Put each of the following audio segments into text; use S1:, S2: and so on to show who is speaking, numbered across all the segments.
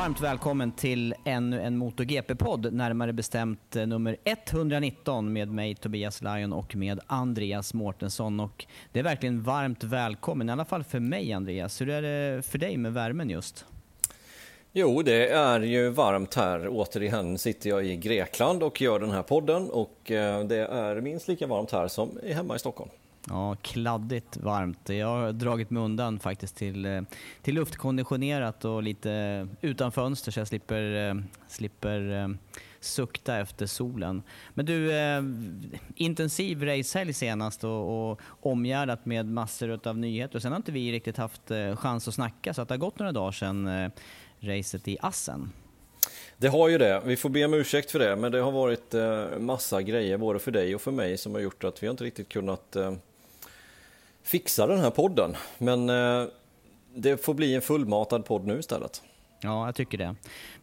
S1: Varmt välkommen till ännu en MotoGP-podd, närmare bestämt eh, nummer 119 med mig Tobias Lajon och med Andreas Mårtensson. Och det är verkligen varmt välkommen, i alla fall för mig Andreas. Hur är det för dig med värmen just?
S2: Jo, det är ju varmt här. Återigen sitter jag i Grekland och gör den här podden och eh, det är minst lika varmt här som hemma i Stockholm.
S1: Ja, kladdigt varmt. Jag har dragit mig undan faktiskt till, eh, till luftkonditionerat och lite utan fönster så jag slipper, eh, slipper eh, sukta efter solen. Men du, eh, intensiv racehelg senast och, och omgärdat med massor av nyheter. Och sen har inte vi riktigt haft chans att snacka så att det har gått några dagar sedan eh, racet i Assen.
S2: Det har ju det. Vi får be om ursäkt för det, men det har varit massa grejer både för dig och för mig som har gjort att vi inte riktigt kunnat fixa den här podden. Men eh, det får bli en fullmatad podd nu istället.
S1: Ja, jag tycker det.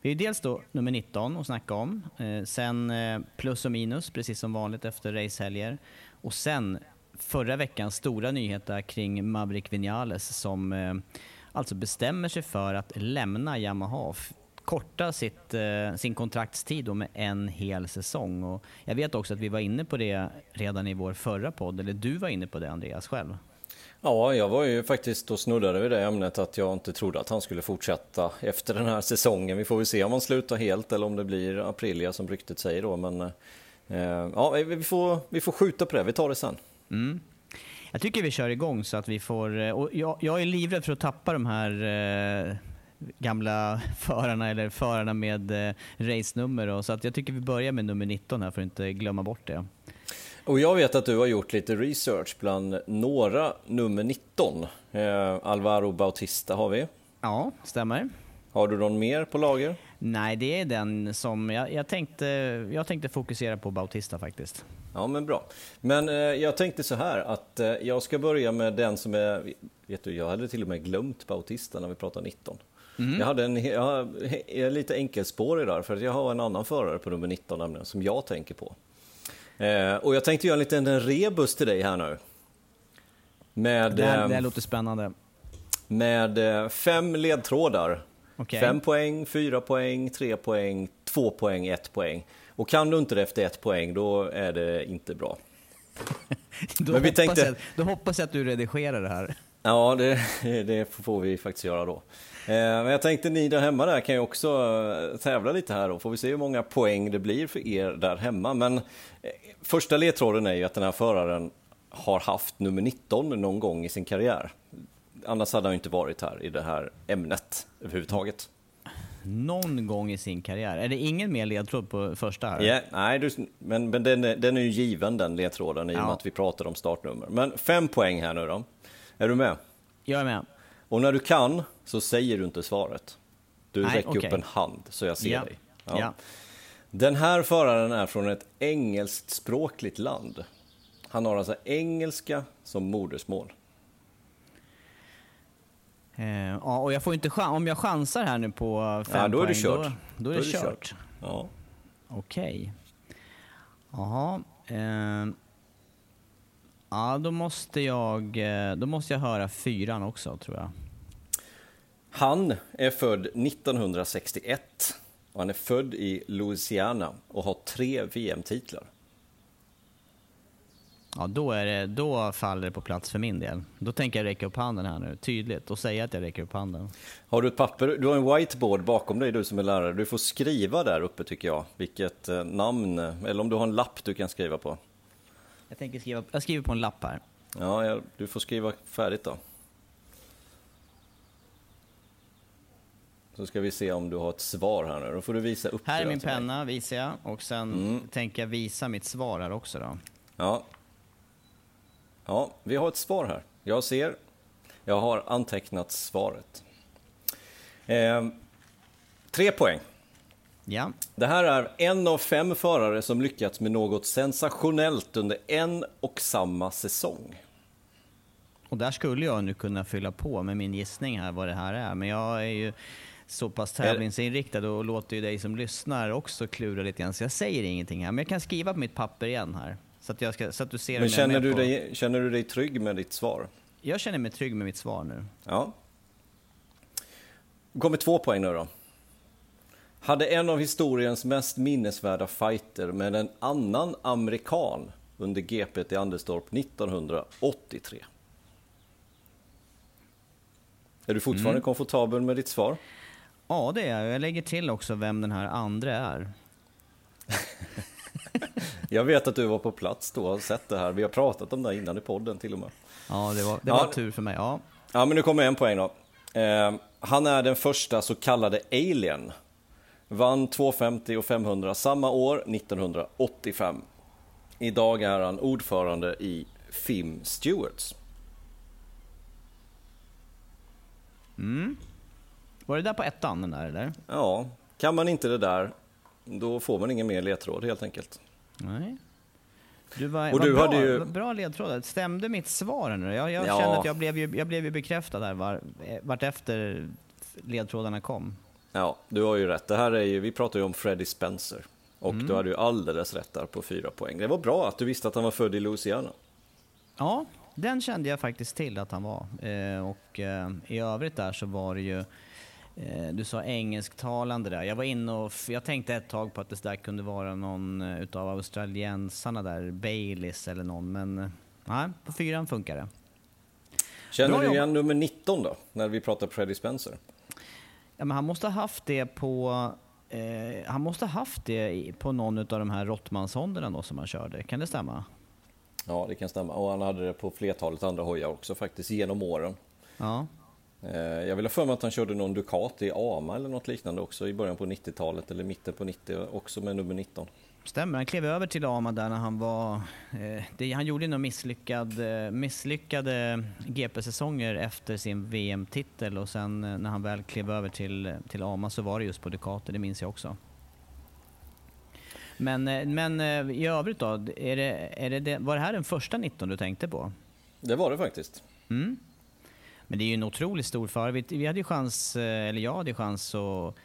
S1: Vi är dels då nummer 19 att snacka om. Eh, sen eh, plus och minus, precis som vanligt efter racehelger. Och sen förra veckans stora nyheter kring Maverick Vinales som eh, alltså bestämmer sig för att lämna Yamaha korta sitt, eh, sin kontraktstid med en hel säsong. Och jag vet också att vi var inne på det redan i vår förra podd, eller du var inne på det Andreas själv.
S2: Ja, jag var ju faktiskt och snuddade vid det ämnet att jag inte trodde att han skulle fortsätta efter den här säsongen. Vi får väl se om han slutar helt eller om det blir Aprilia som ryktet säger då. Men eh, ja, vi får, vi får skjuta på det, vi tar det sen.
S1: Mm. Jag tycker vi kör igång så att vi får, eh, och jag, jag är livrädd för att tappa de här eh, gamla förarna eller förarna med eh, racenummer. Så att jag tycker vi börjar med nummer 19 här för att inte glömma bort det.
S2: Och jag vet att du har gjort lite research bland några nummer 19. Eh, Alvaro Bautista har vi.
S1: Ja, stämmer.
S2: Har du någon mer på lager?
S1: Nej, det är den som jag, jag, tänkte, jag tänkte fokusera på Bautista faktiskt.
S2: Ja, men bra. Men eh, jag tänkte så här att eh, jag ska börja med den som är, vet du, jag hade till och med glömt Bautista när vi pratade 19. Mm. Jag hade en, jag har, lite enkelspårig där, för jag har en annan förare på nummer 19 nämligen, som jag tänker på. Eh, och jag tänkte göra en liten rebus till dig här nu.
S1: Med, det, här, det här låter spännande.
S2: Med eh, fem ledtrådar. Okay. Fem poäng, fyra poäng, tre poäng, två poäng, ett poäng. Och kan du inte det efter ett poäng, då är det inte bra.
S1: då, Men vi hoppas tänkte... jag, då hoppas jag att du redigerar det här.
S2: Ja, det, det får vi faktiskt göra då. Eh, men jag tänkte ni där hemma där kan ju också eh, tävla lite här då. Får vi se hur många poäng det blir för er där hemma. Men eh, första ledtråden är ju att den här föraren har haft nummer 19 någon gång i sin karriär. Annars hade han inte varit här i det här ämnet överhuvudtaget.
S1: Någon gång i sin karriär. Är det ingen mer ledtråd på första här?
S2: Yeah, nej, du, men, men den, är, den är ju given den ledtråden i och med att vi pratar om startnummer. Men fem poäng här nu då. Är du med?
S1: Jag är med.
S2: Och när du kan så säger du inte svaret. Du Nej, räcker okay. upp en hand så jag ser ja. dig. Ja. Ja. Den här föraren är från ett engelskspråkligt land. Han har alltså engelska som modersmål.
S1: Eh, ja, och jag får inte om jag chansar här nu på fem
S2: Ja, då är
S1: poäng,
S2: det kört.
S1: Då, då är det kört.
S2: Ja.
S1: Okej. Jaha. Eh, ja, då måste, jag, eh, då måste jag höra fyran också, tror jag.
S2: Han är född 1961 och han är född i Louisiana och har tre VM-titlar.
S1: Ja, då, är det, då faller det på plats för min del. Då tänker jag räcka upp handen här nu, tydligt, och säga att jag räcker upp handen.
S2: Har du ett papper? Du har en whiteboard bakom dig, du som är lärare. Du får skriva där uppe tycker jag, vilket eh, namn, eller om du har en lapp du kan skriva på.
S1: Jag tänker skriva, jag skriver på en lapp här.
S2: Ja, ja du får skriva färdigt då. Så ska vi se om du har ett svar här nu. Då får du visa upp
S1: Här är min penna, visar jag. Och sen
S2: Mm.
S1: tänker jag visa mitt svar här också då.
S2: Ja. Ja, vi har ett svar här. Jag ser. Jag har antecknat svaret. Eh, tre poäng.
S1: Ja.
S2: Det här är en av fem förare som lyckats med något sensationellt under en och samma säsong.
S1: Och där skulle jag nu kunna fylla på med min gissning här vad det här är. Men jag är ju så pass tävlingsinriktad och låter ju dig som lyssnar också klura lite grann. Så jag säger ingenting här. Men jag kan skriva på mitt papper igen här. Så att, ska, så att du ser
S2: Men känner du,
S1: på-
S2: dig, känner du dig trygg med ditt svar?
S1: Jag känner mig trygg med mitt svar nu.
S2: Ja. Kommer två poäng nu då. Hade en av historiens mest minnesvärda fighter med en annan amerikan under GP i Anderstorp 1983. Är du fortfarande
S1: Mm.
S2: komfortabel med ditt svar?
S1: Ja, det är jag. Jag lägger till också vem den här andra är.
S2: Jag vet att du var på plats då och har sett det här. Vi har pratat om det här innan i podden till och med.
S1: Ja, det var, det
S2: Ja.
S1: var tur för mig. Ja.
S2: Ja, men nu kommer en poäng då. Eh, han är den första så kallade alien. Vann 250 och 500 samma år, 1985. Idag är han ordförande i FIM Stewards.
S1: Var det där på ettan, den där eller?
S2: Ja, kan man inte det där, då får man ingen mer ledtråd helt enkelt.
S1: Nej. Du var,
S2: Och du
S1: bra,
S2: hade ju-
S1: bra ledtråd. Stämde mitt svar nu? Jag, jag
S2: Ja.
S1: kände att jag blev ju, jag blev ju bekräftad här var, eh, vart efter ledtrådarna kom.
S2: Ja, du har ju rätt. Det här är ju, vi pratar ju om Freddie Spencer. Och du hade ju alldeles rätt där på fyra poäng. Det var bra att du visste att han var född i Louisiana.
S1: Ja, den kände jag faktiskt till att han var. Eh, och eh, i övrigt där så var det ju, eh, du sa engelsktalande där. Jag var inne och, jag tänkte ett tag på att det där kunde vara någon utav australiensarna där, Baileys eller någon, men nej, på fyran funkar det.
S2: Känner
S1: Bra
S2: du igen nummer 19 då, när vi pratar Freddie Spencer?
S1: Ja, men han måste ha haft det på eh, han måste ha haft det i- på någon av de här Rottmansonderna då som han körde. Kan det stämma?
S2: Ja, det kan stämma. Och han hade det på flertalet andra hojar också faktiskt genom åren.
S1: Ja.
S2: Eh, Jag vill ha för mig att han körde någon Ducati AMA eller något liknande också i början på 90-talet eller mitten på 90 också med nummer 19.
S1: Stämmer, han klev över till AMA där när han var... Eh, det, han gjorde nog misslyckad, eh, misslyckade GP-säsonger efter sin VM-titel och sen eh, när han väl klev över till, till AMA så var det just på Ducati, det minns jag också. Men, eh, men eh, i övrigt då, är det, är det, var det här den första 19 du tänkte på?
S2: Det var det faktiskt.
S1: Mm. Men det är ju en otroligt stor fara. Vi, vi hade ju chans, eh, eller jag hade chans att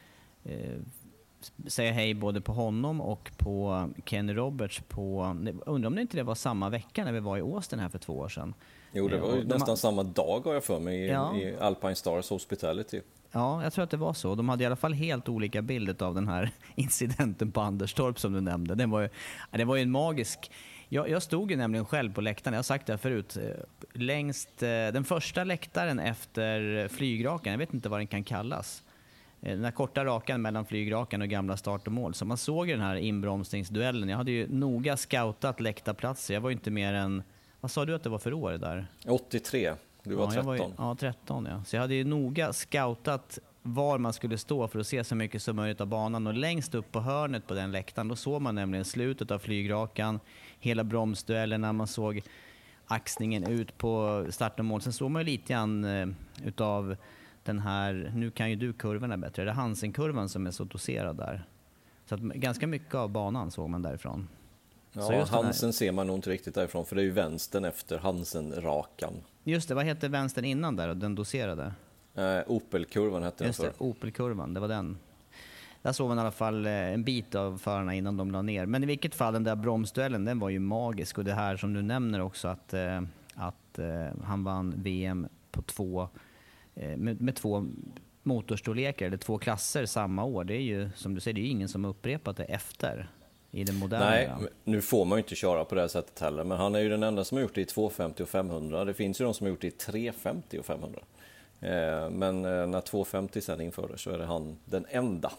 S1: säga hej både på honom och på Kenny Roberts på, undrar om det inte det var samma vecka när vi var i Austin här för två år sedan.
S2: Jo, det
S1: Ja,
S2: var
S1: de
S2: nästan
S1: har-
S2: samma dag har jag för mig i,
S1: Ja.
S2: i Alpine Stars Hospitality.
S1: Ja, jag tror att det var så. De hade i alla fall helt olika bilder av den här incidenten på Anderstorp som du nämnde. Den var ju, det var ju en magisk... Jag, jag stod ju nämligen själv på läktaren, jag har sagt det här förut, eh, längst, eh, den första läktaren efter flygrakan, jag vet inte vad den kan kallas. Eh, Den här korta rakan mellan flygrakan och gamla start och mål. Så man såg den här inbromsningsduellen. Jag hade ju noga scoutat läktarplatser. Jag var ju inte mer än, vad sa du att det var för år där?
S2: 83, du var
S1: ja, jag
S2: 13.
S1: ju- ja, 13 ja. Så jag hade ju noga scoutat var man skulle stå för att se så mycket som möjligt av banan. Och längst upp på hörnet på den läktaren, då såg man nämligen slutet av flygrakan, hela bromsduellerna, man såg axningen ut på start och mål. Sen såg man ju lite grann eh, utav den här, nu kan ju du kurvorna bättre, det är Hansen-kurvan som är så doserad där. Så att ganska mycket av banan såg man därifrån.
S2: Ja,
S1: den
S2: Hansen ser man nog inte riktigt därifrån, för det är ju vänstern efter Hansen-rakan.
S1: Just det, vad hette vänstern innan där, den doserade?
S2: Eh, Opel-kurvan hette den
S1: Just det,
S2: för.
S1: Opel-kurvan, det var den. Där såg man i alla fall eh, en bit av förarna innan de la ner. Men i vilket fall, den där bromsduellen, den var ju magisk. Och det här som du nämner också, att, eh, att eh, han vann VM på två, med, med två motorstorlekar, eller två klasser samma år. Det är ju, som du säger, det är ingen som har upprepat det efter i den moderna
S2: Nej, nu får man ju inte köra på det här sättet heller, men han är ju den enda som har gjort det i 250 och 500. Det finns ju de som har gjort det i 350 och 500. Eh, men eh, när 250 sen infördes så är det han den enda.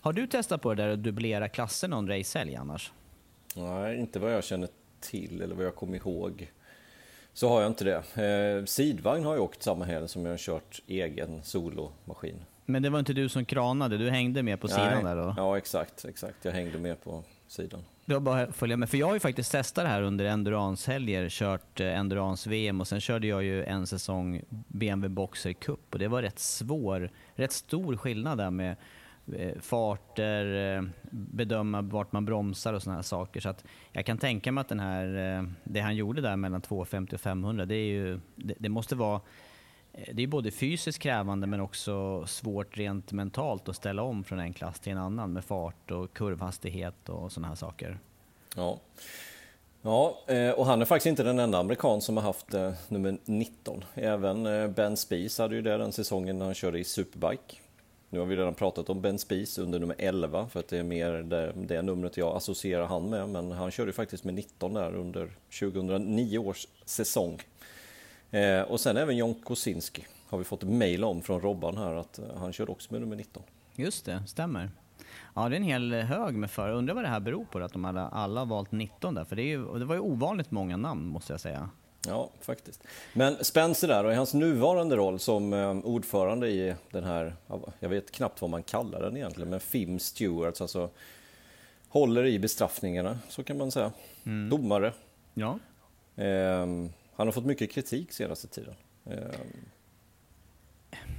S1: Har du testat på det där att dubblera klasser någon racehelg annars?
S2: Nej, inte vad jag känner till eller vad jag kommer ihåg. Så har jag inte det. Eh, sidvagn har jag åkt samma helg som jag har kört egen solomaskin.
S1: Men det var inte du som kranade, du hängde med på sidan där då?
S2: Ja, exakt, exakt. Jag hängde med på sidan.
S1: Det var bara att följa med. För jag har ju faktiskt testat det här under endurance-helger, kört eh, endurance-VM och sen körde jag ju en säsong BMW Boxer Cup och det var rätt svår, rätt stor skillnad där med Eh, farter, eh, bedöma vart man bromsar och sådana här saker. Så att jag kan tänka mig att den här, eh, det han gjorde där mellan 250 och 500, det, är ju, det, det måste vara det är både fysiskt krävande men också svårt rent mentalt att ställa om från en klass till en annan med fart och kurvhastighet och sådana här saker.
S2: Ja. Ja, och han är faktiskt inte den enda amerikan som har haft nummer 19. Även Ben Spies hade ju det den säsongen när han körde i Superbike. Nu har vi redan pratat om Ben Spies under nummer 11 för att det är mer det, det numret jag associerar han med. Men han körde faktiskt med 19 där under 2009 års säsong. Eh, och sen även John Kosinski har vi fått mejl om från Robban här att eh, han körde också med nummer 19.
S1: Just det, stämmer. Ja, det är en hel hög med förare. Undrar vad det här beror på, att de alla, alla har valt 19 där. För det, är ju, det var ju ovanligt många namn, måste jag säga.
S2: Ja, faktiskt. Men Spencer där, och i hans nuvarande roll som eh, ordförande i den här, ja, jag vet knappt vad man kallar den egentligen, men FIM Stewards, alltså håller i bestraffningarna, så kan man säga. Domare.
S1: Ja.
S2: Ehm, han har fått mycket kritik senaste tiden. Ehm,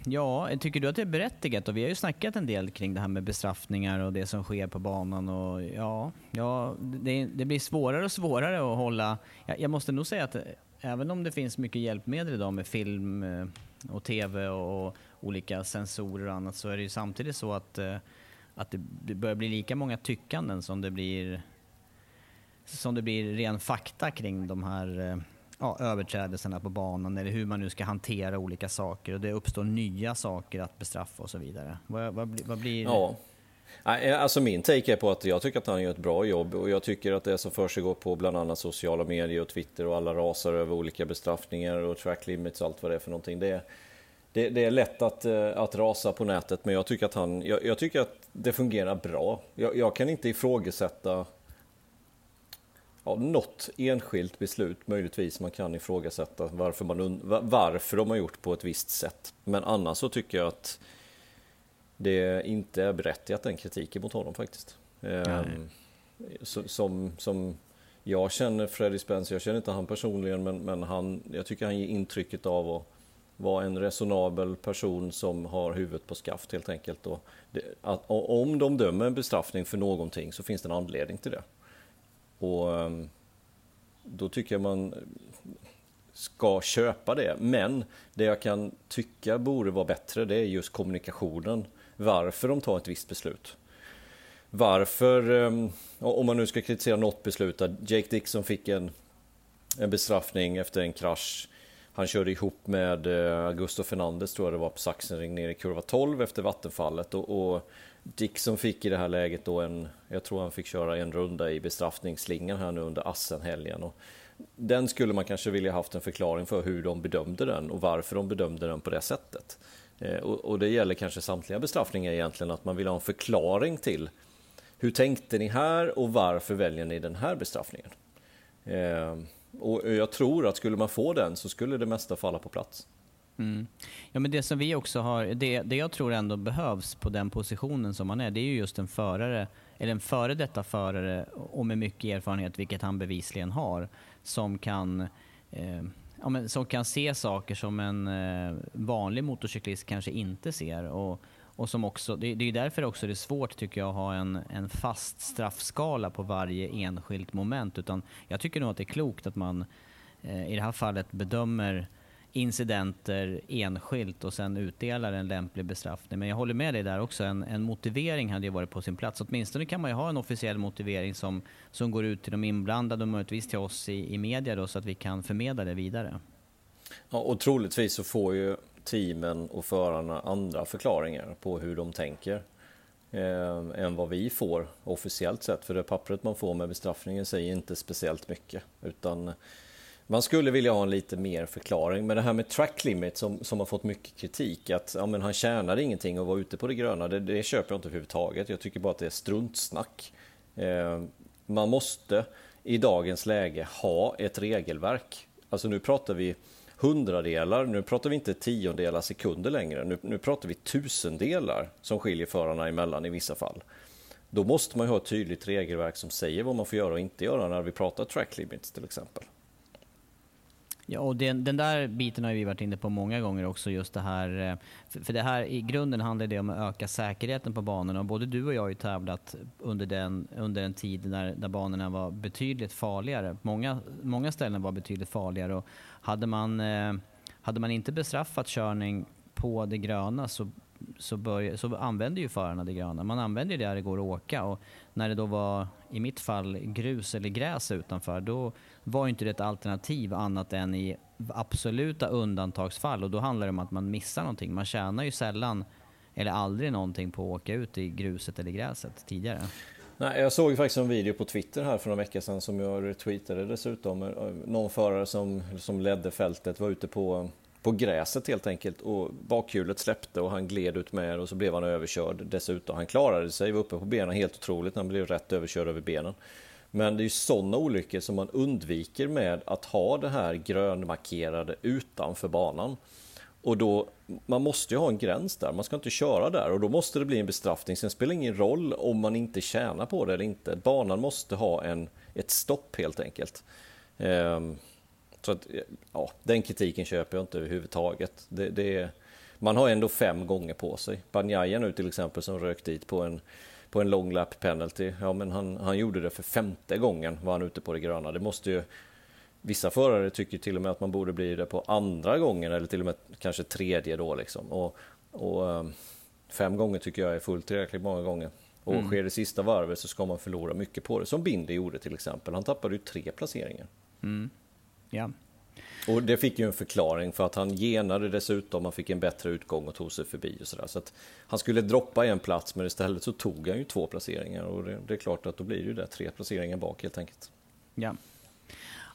S1: Ja, tycker du att det är berättigat? Och vi har ju snackat en del kring det här med bestraffningar och det som sker på banan. Och ja, ja det, det blir svårare och svårare att hålla... Jag, jag måste nog säga att eh, även om det finns mycket hjälpmedel idag med film eh, och tv och olika sensorer och annat så är det ju samtidigt så att, eh, att det, börjar bli lika många tyckanden som det blir som det blir ren fakta kring de här eh, ja, överträdelserna på banan eller hur man nu ska hantera olika saker och det uppstår nya saker att bestraffa och så vidare. Vad, vad, vad blir...
S2: Ja. Eh, alltså min take är på att jag tycker att han gör ett bra jobb och jag tycker att det som försiggår på bland annat sociala medier och Twitter och alla rasar över olika bestraffningar och track limits och allt vad det är för någonting. Det är, det, det är lätt att, eh, att rasa på nätet men jag tycker att, han, jag, jag tycker att det fungerar bra. Jag, jag kan inte ifrågasätta ja, något enskilt beslut möjligtvis man kan ifrågasätta varför, man, varför de har gjort på ett visst sätt. Men annars så tycker jag att det inte är berättigat den kritiken mot honom faktiskt. Så- som, som jag känner Freddie Spencer, jag känner inte han personligen men, men han, jag tycker han ger intrycket av att vara en resonabel person som har huvudet på skaft helt enkelt. Och det, att, och om de dömer en bestraffning för någonting så finns det en anledning till det. Och ehm, då tycker jag man ska köpa det. Men det jag kan tycka borde vara bättre det är just kommunikationen. Varför de tar ett visst beslut. Varför, ehm, om man nu ska kritisera något beslut, att Jake Dixon fick en, en bestraffning efter en krasch. Han körde ihop med eh, Augusto Fernandes tror jag det var på Sachsenring nere i kurva 12 efter vattenfallet. Och, och Dixon fick i det här läget då en, jag tror han fick köra en runda i bestraffningsslingan här nu under Assen-helgen. Och den skulle man kanske vilja haft en förklaring för hur de bedömde den och varför de bedömde den på det sättet. Eh, och, och det gäller kanske samtliga bestraffningar egentligen, att man vill ha en förklaring till hur tänkte ni här och varför väljer ni den här bestraffningen? Eh, och jag tror att skulle man få den så skulle det mesta falla på plats.
S1: Mm. Ja, men det som vi också har, det, det jag tror ändå behövs på den positionen som man är, det är ju just en förare, eller en före detta förare och med mycket erfarenhet, vilket han bevisligen har, som kan eh, ja, men som kan se saker som en eh, vanlig motorcyklist kanske inte ser. Och, och som också, det, det är därför också det är svårt tycker jag att ha en, en fast straffskala på varje enskilt moment. Utan jag tycker nog att det är klokt att man eh, i det här fallet bedömer incidenter enskilt och sen utdelar en lämplig bestraffning. Men jag håller med dig där också, en, en motivering hade ju varit på sin plats. Åtminstone kan man ju ha en officiell motivering som, som går ut till de inblandade och möjligtvis till oss i, i media då, så att vi kan förmedla det vidare.
S2: Ja, och troligtvis så får ju teamen och förarna andra förklaringar på hur de tänker eh, än vad vi får officiellt sett. För det pappret man får med bestraffningen säger inte speciellt mycket. Utan man skulle vilja ha en lite mer förklaring. Men det här med track limit som, som har fått mycket kritik. Att ja, men han tjänar ingenting att vara ute på det gröna. Det, det köper jag inte överhuvudtaget. Jag tycker bara att det är struntsnack. Eh, man måste i dagens läge ha ett regelverk. Alltså nu pratar vi hundradelar, nu pratar vi inte tiondelar sekunder längre, nu, nu pratar vi tusendelar som skiljer förarna emellan i vissa fall. Då måste man ju ha ett tydligt regelverk som säger vad man får göra och inte göra när vi pratar track limits till exempel.
S1: Ja, och den, den, där biten har vi varit inne på många gånger också, just det här... Eh, för, det här i grunden handlar det om att öka säkerheten på banorna. Och både du och jag har ju tävlat under, den, under en tid när, när banorna var betydligt farligare. Många, många ställen var betydligt farligare och hade man, eh, hade man inte bestraffat körning på det gröna så så, började, så använde ju förarna det gröna. Man använder det där det går att åka och när det då var, i mitt fall, grus eller gräs utanför, då var inte det ett alternativ annat än i absoluta undantagsfall och då handlar det om att man missar någonting. Man tjänar ju sällan eller aldrig någonting på att åka ut i gruset eller gräset tidigare.
S2: Nej, jag såg faktiskt en video på Twitter här för några veckor sedan som jag retweetade dessutom. Någon förare som, som ledde fältet var ute på på gräset helt enkelt och bakhjulet släppte och han gled ut med och så blev han överkörd dessutom. Han klarade sig, var uppe på benen helt otroligt, han blev rätt överkörd över benen. Men det är ju sådana olyckor som man undviker med att ha det här grönmarkerade utanför banan. Och då, man måste ju ha en gräns där, man ska inte köra där och då måste det bli en bestraffning. Sen spelar det ingen roll om man inte tjänar på det eller inte. Banan måste ha en, ett stopp helt enkelt. Ehm, så att, ja, den kritiken köper jag inte överhuvudtaget. Det, det, man har ändå fem gånger på sig. Banjaya nu till exempel som rök dit på en, på en long lap penalty. Ja, men han, han gjorde det för femte gången var han ute på det gröna. Det måste ju Vissa förare tycker till och med att man borde bli det på andra gången eller till och med kanske tredje då liksom. Och, och ehm, fem gånger tycker jag är fullt tillräckligt många gånger. Och mm. sker det sista varvet så ska man förlora mycket på det. Som Bindi gjorde till exempel. Han tappade ju tre placeringar. Mm.
S1: Ja.
S2: Och det fick ju en förklaring för att han genade dessutom, han fick en bättre utgång och tog sig förbi och sådär. Så att han skulle droppa en plats men istället så tog han ju två placeringar och det, det är klart att då blir det ju där tre placeringar bak helt enkelt.
S1: Ja.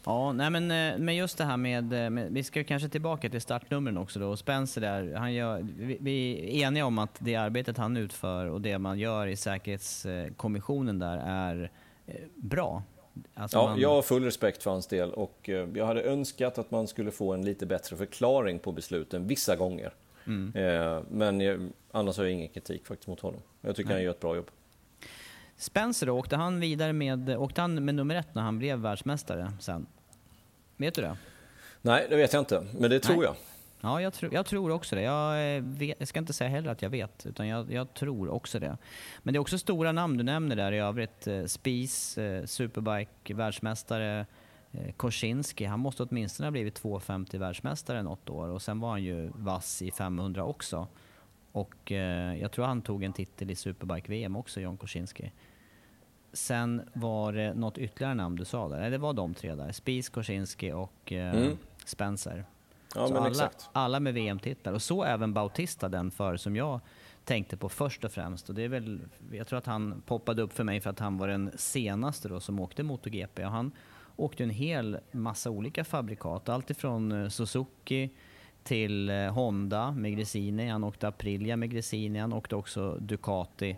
S1: Ja, nej men, eh, men just det här med, eh, med, vi ska kanske tillbaka till startnumren också då. Och Spencer där, han gör, vi, vi är eniga om att det arbetet han utför och det man gör i säkerhetskommissionen där är eh, bra.
S2: Alltså ja, man... Jag har full respekt för hans del och eh, jag hade önskat att man skulle få en lite bättre förklaring på besluten vissa gånger. Mm. Eh, men jag, annars har jag ingen kritik faktiskt mot honom. Jag tycker Nej. han gör ett bra jobb.
S1: Spencer då, åkte han vidare med, åkte han med nummer ett när han blev världsmästare sen? Vet du det?
S2: Nej, det vet jag inte, men det tror Nej. jag.
S1: Ja, jag, tro, jag tror också det. Jag, eh, vet, jag, ska inte säga heller att jag vet, utan jag, jag, tror också det. Men det är också stora namn du nämner där i övrigt. Eh, Spies, eh, Superbike, världsmästare, Korsinski. Han måste åtminstone ha blivit 250 världsmästare något år och sen var han ju vass i 500 också. Och jag tror han tog en titel i Superbike-VM också, John Korsinski. Sen var det något ytterligare namn du sa där, Nej, det var de tre där. Spies, Korsinski och mm. Spencer.
S2: Ja, men
S1: alla,
S2: exakt.
S1: alla med VM-titlar. Och så även Bautista, den för som jag tänkte på först och främst. Och det är väl, jag tror att han poppade upp för mig för att han var den senaste då som åkte MotoGP. Och han åkte en hel massa olika fabrikat. Allt ifrån eh, Suzuki till eh, Honda med Gresini. Han åkte Aprilia med Gresini. Han åkte också Ducati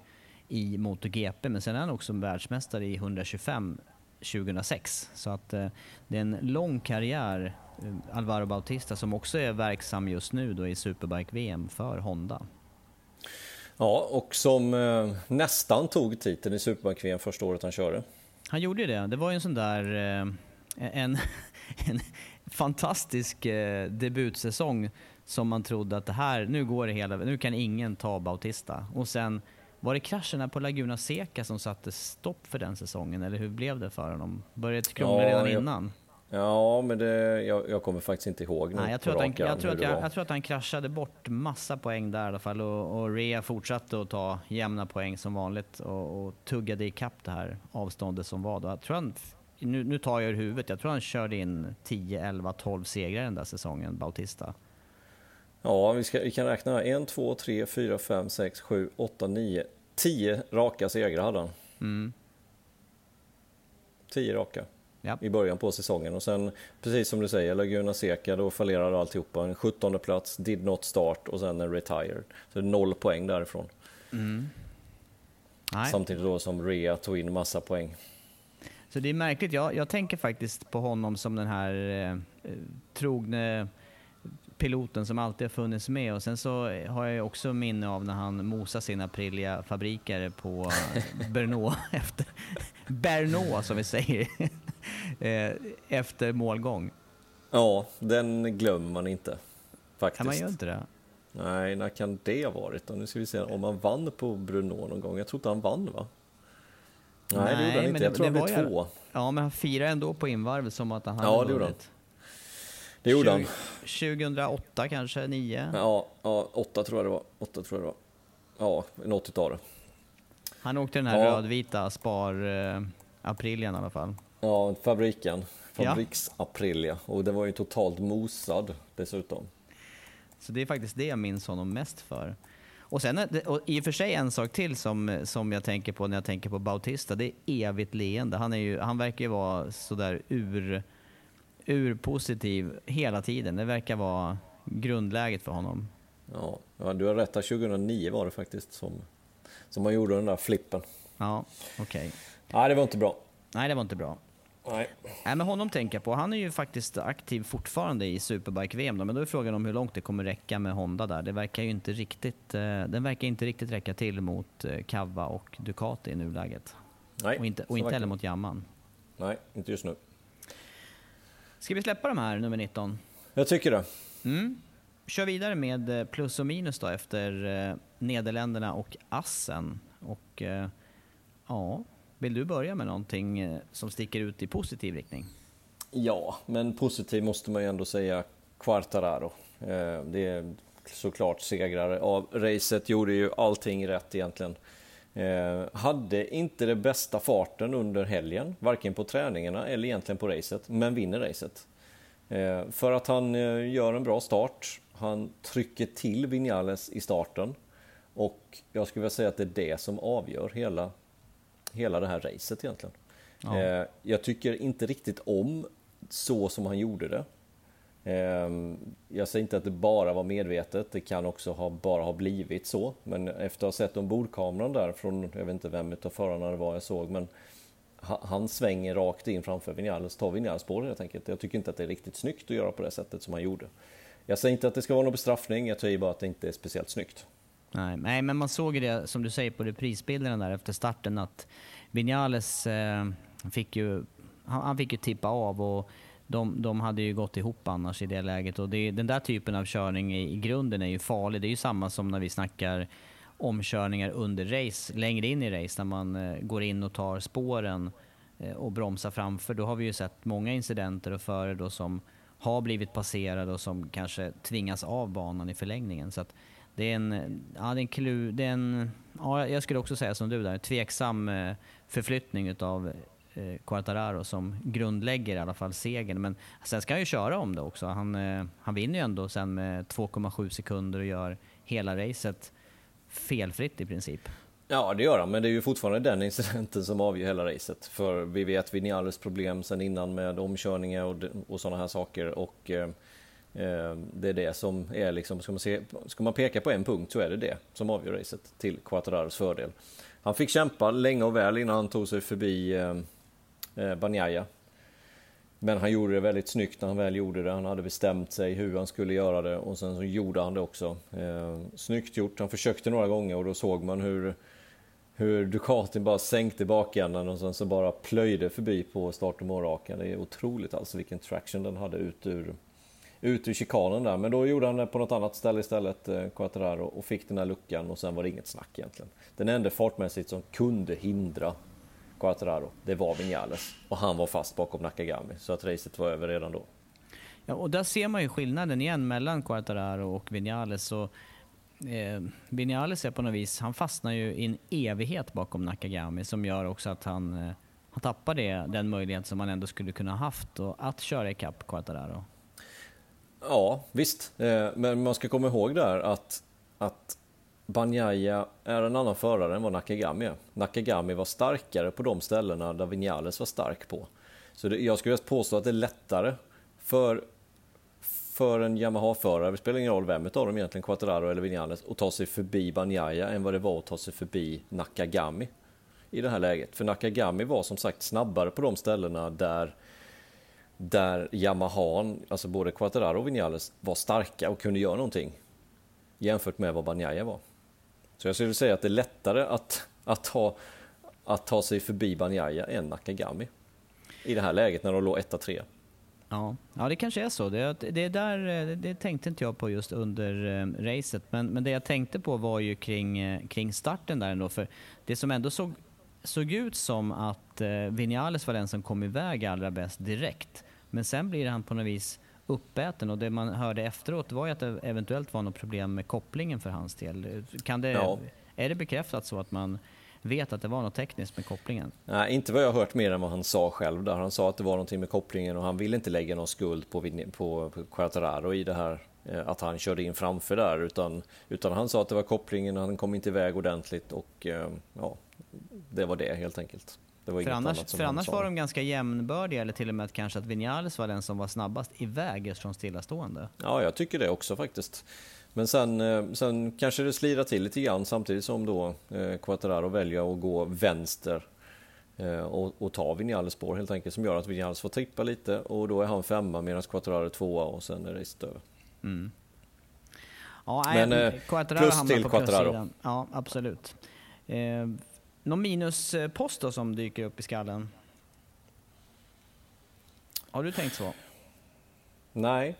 S1: i MotoGP. Men sen är han också världsmästare i 125 2006. Så att eh, det är en lång karriär Alvaro Bautista som också är verksam just nu då i Superbike-VM för Honda.
S2: Ja, och som eh, nästan tog titeln i Superbike-VM första året han körde.
S1: Han gjorde det. Det var ju en sån där... Eh, en, en fantastisk eh, debutsäsong som man trodde att det här, nu går det hela, nu kan ingen ta Bautista. Och sen var det krascherna på Laguna Seca som satte stopp för den säsongen, eller hur blev det för honom? Började det krångla
S2: Ja,
S1: redan innan?
S2: Ja, men det, jag, jag kommer faktiskt inte ihåg nu
S1: Nej, jag, tror att han, jag, tror att jag, jag tror att han kraschade bort massa poäng där i alla fall och, och Rea fortsatte att ta jämna poäng som vanligt och, och tuggade ikapp det här avståndet som var då. Jag tror han, nu, nu tar jag ur huvudet, jag tror han körde in 10, 11, 12 segrar den där säsongen, Bautista.
S2: Ja, vi, ska, vi kan räkna här. 1, 2, 3, 4, 5, 6, 7, 8, 9, 10 raka segrar hade han.
S1: Mm.
S2: 10 raka
S1: Ja.
S2: i början på säsongen och sen precis som du säger Laguna Seca då fallerade alltihopa. En 17 plats, did not start och sen en retired. Så noll poäng därifrån.
S1: Nej.
S2: Samtidigt då som Rea tog in massa poäng.
S1: Så det är märkligt. Jag, jag tänker faktiskt på honom som den här eh, trogne piloten som alltid har funnits med. Och sen så har jag också minne av när han mosade sina Aprilia-fabriker på Bernå efter Bernå som vi säger. eh, efter målgång.
S2: Ja, den glömmer man inte. Faktiskt.
S1: Kan man göra inte det?
S2: Nej, när kan det ha varit då? Nu ska vi se om han vann på Bruno någon gång. Jag tror inte han vann va? Nej, det gjorde han inte. Jag tror han blev två.
S1: Ja, men han firade ändå på invarvet som att han hade
S2: Ja, han.
S1: vunnit.
S2: Det gjorde han.
S1: 2008 kanske, 9.
S2: Ja, ja, åtta tror jag det var. Åtta tror jag det var. Ja, något utav det.
S1: Han åkte den här
S2: Ja.
S1: rödvita Spar eh, Aprilian i alla fall.
S2: Ja, fabriken.
S1: Ja.
S2: Fabriks Aprilia. Och den var ju totalt mosad dessutom.
S1: Så det är faktiskt det jag minns honom mest för. Och sen, det- och i och för sig en sak till som, som jag tänker på när jag tänker på Bautista, det är evigt leende. Han, är ju, han verkar ju vara sådär ur, ur positiv hela tiden. Det verkar vara grundläget för honom.
S2: Ja, ja du har rätt. här. 2009 var det faktiskt som, som man gjorde den där flippen.
S1: Ja, okej.
S2: Nej, det var inte bra.
S1: Nej, det var inte bra.
S2: Nej.
S1: Nej, men honom tänker jag på. Han är ju faktiskt aktiv fortfarande i Superbike-VM, men då är frågan om hur långt det kommer räcka med Honda där. Det verkar ju inte riktigt, eh, den verkar inte riktigt räcka till mot eh, Cava och Ducati i nuläget.
S2: Nej,
S1: Och inte, och inte heller mot Jamman.
S2: Nej, inte just nu.
S1: Ska vi släppa de här, nummer 19?
S2: Jag tycker det.
S1: Mm. Kör vidare med eh, plus och minus då efter Nederländerna och Assen. Och ja, vill du börja med någonting eh, som sticker ut i positiv riktning?
S2: Ja, men positiv måste man ju ändå säga Quartararo. Eh, det är såklart segrare av racet, gjorde ju allting rätt egentligen. Eh, hade inte den bästa farten under helgen, varken på träningarna eller egentligen på racet, men vinner racet. För att han gör en bra start, han trycker till Vinales i starten och jag skulle vilja säga att det är det som avgör hela, hela det här racet egentligen.
S1: Ja.
S2: Eh, Jag tycker inte riktigt om så som han gjorde det. Eh, Jag säger inte att det bara var medvetet, det kan också ha, bara ha blivit så. Men efter att ha sett ombordkameran där från, jag vet inte vem utav förarna det var jag såg, men ha- han svänger rakt in framför Vinales, tar Vinales på det helt enkelt. Jag tycker inte att det är riktigt snyggt att göra på det sättet som han gjorde. Jag säger inte att det ska vara någon bestraffning, jag säger bara att det inte är speciellt snyggt.
S1: Nej, nej, men man såg ju det som du säger på reprisbilderna där efter starten att Vinales eh, fick ju, han, han fick ju tippa av och de, de hade ju gått ihop annars i det läget. Och det, den där typen av körning i, i grunden är ju farlig. Det är ju samma som när vi snackar omkörningar under race, längre in i race, när man eh, går in och tar spåren eh, och bromsar framför. Då har vi ju sett många incidenter och förare då som har blivit passerade och som kanske tvingas av banan i förlängningen. Så att det är en, ja, det är en, klu, det är en ja, jag skulle också säga som du där, tveksam eh, förflyttning utav eh, Quartararo som grundlägger i alla fall segern. Men sen ska han ju köra om det också. Han, eh, han vinner ju ändå sen med 2,7 sekunder och gör hela racet felfritt i princip.
S2: Ja, det gör han, men det är ju fortfarande den incidenten som avgör hela racet. För vi vet Vinales problem sen innan med omkörningar och, och sådana här saker. Och eh, Eh, det är det som är liksom, ska man, se, ska man peka på en punkt så är det det som avgör racet till Quattararos fördel. Han fick kämpa länge och väl innan han tog sig förbi eh. eh Men han gjorde det väldigt snyggt när han väl gjorde det. Han hade bestämt sig hur han skulle göra det och sen så gjorde han det också. Eh, snyggt gjort. Han försökte några gånger och då såg man hur, hur Ducatin bara sänkte bakänden och sen så bara plöjde förbi på start och målrakan. Det är otroligt alltså vilken traction den hade ut ur, ut ur chikanen där. Men då gjorde han det på något annat ställe istället, eh, Quattararo, och fick den här luckan och sen var det inget snack egentligen. Den enda fartmässigt som kunde hindra Quattararo, det var Vinales. Och han var fast bakom Nakagami, så att racet var över redan då.
S1: Ja, och där ser man ju skillnaden igen mellan Quattararo och Vinales. Och, eh, Vinales är på något vis, han fastnar ju i en evighet bakom Nakagami som gör också att han, eh, han tappar det, den möjlighet som han ändå skulle kunna haft och att köra ikapp Quattararo.
S2: Ja, visst. Eh, men man ska komma ihåg där att, att Banjaya är en annan förare än vad Nakagami är. Nakagami var starkare på de ställena där Vinales var stark på. Så det, jag skulle påstå att det är lättare för, för en Yamaha-förare, det spelar ingen roll vem av dem egentligen, Quattararo eller Vinales, att ta sig förbi Banjaya än vad det var att ta sig förbi Nakagami i det här läget. För Nakagami var som sagt snabbare på de ställena där där Yamaha, alltså både Quattararo och Vinales, var starka och kunde göra någonting jämfört med vad Banjaya var. Så jag skulle säga att det är lättare att, att, ta, att ta sig förbi Banjaya än Nakagami i det här läget när de låg 1-3.
S1: Ja, ja, det kanske är så. Det, det, där, det tänkte inte jag på just under eh, racet, men, men det jag tänkte på var ju kring, eh, kring starten där ändå. För det som ändå såg, såg ut som att eh, Vinales var den som kom iväg allra bäst direkt. Men sen blir han på något vis uppäten och det man hörde efteråt var ju att det eventuellt var något problem med kopplingen för hans del. Kan det, ja. Är det bekräftat så att man vet att det var något tekniskt med kopplingen?
S2: Nej, inte vad jag har hört mer än vad han sa själv där. Han sa att det var någonting med kopplingen och han ville inte lägga någon skuld på, på, på Quattararo i det här eh, att han körde in framför där utan, utan han sa att det var kopplingen och han kom inte iväg ordentligt och eh, ja, det var det helt enkelt. Det
S1: för annars, för annars var de ganska jämnbördiga, eller till och med kanske att Vinales var den som var snabbast iväg just från stillastående.
S2: Ja, jag tycker det också faktiskt. Men sen, eh, sen kanske det slirar till lite grann samtidigt som då eh, Quattararo väljer att gå vänster eh, och, och ta Vinales spår helt enkelt som gör att Vinales får trippa lite och då är han femma medan Quattararo är tvåa och sen är racet över. Mm.
S1: Ja, Men eh, plus till Quattararo. Ja, absolut. Någon minuspost då som dyker upp i skallen? Har du tänkt så?
S2: Nej.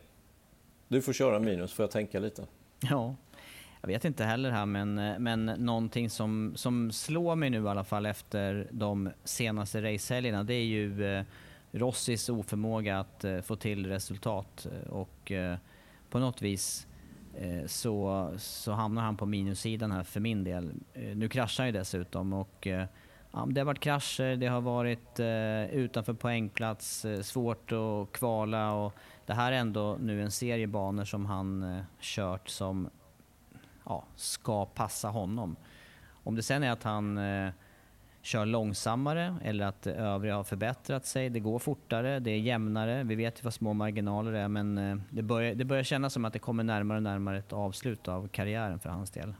S2: Du får köra minus, får jag tänka lite.
S1: Ja. Jag vet inte heller här, men, men någonting som, som slår mig nu i alla fall efter de senaste racehelgerna, det är ju eh, Rossis oförmåga att eh, få till resultat och eh, på något vis Eh, så, så hamnar han på minussidan här för min del. Eh, nu kraschar han ju dessutom och eh, ja, det har varit krascher, det har varit utanför poängplats, svårt att kvala och det här är ändå nu en serie banor som han kört som ja, ska passa honom. Om det sen är att han kör långsammare eller att övriga har förbättrat sig. Det går fortare, det är jämnare. Vi vet ju vad små marginaler är men eh, det börjar, det börjar kännas som att det kommer närmare och närmare ett avslut av karriären för hans del.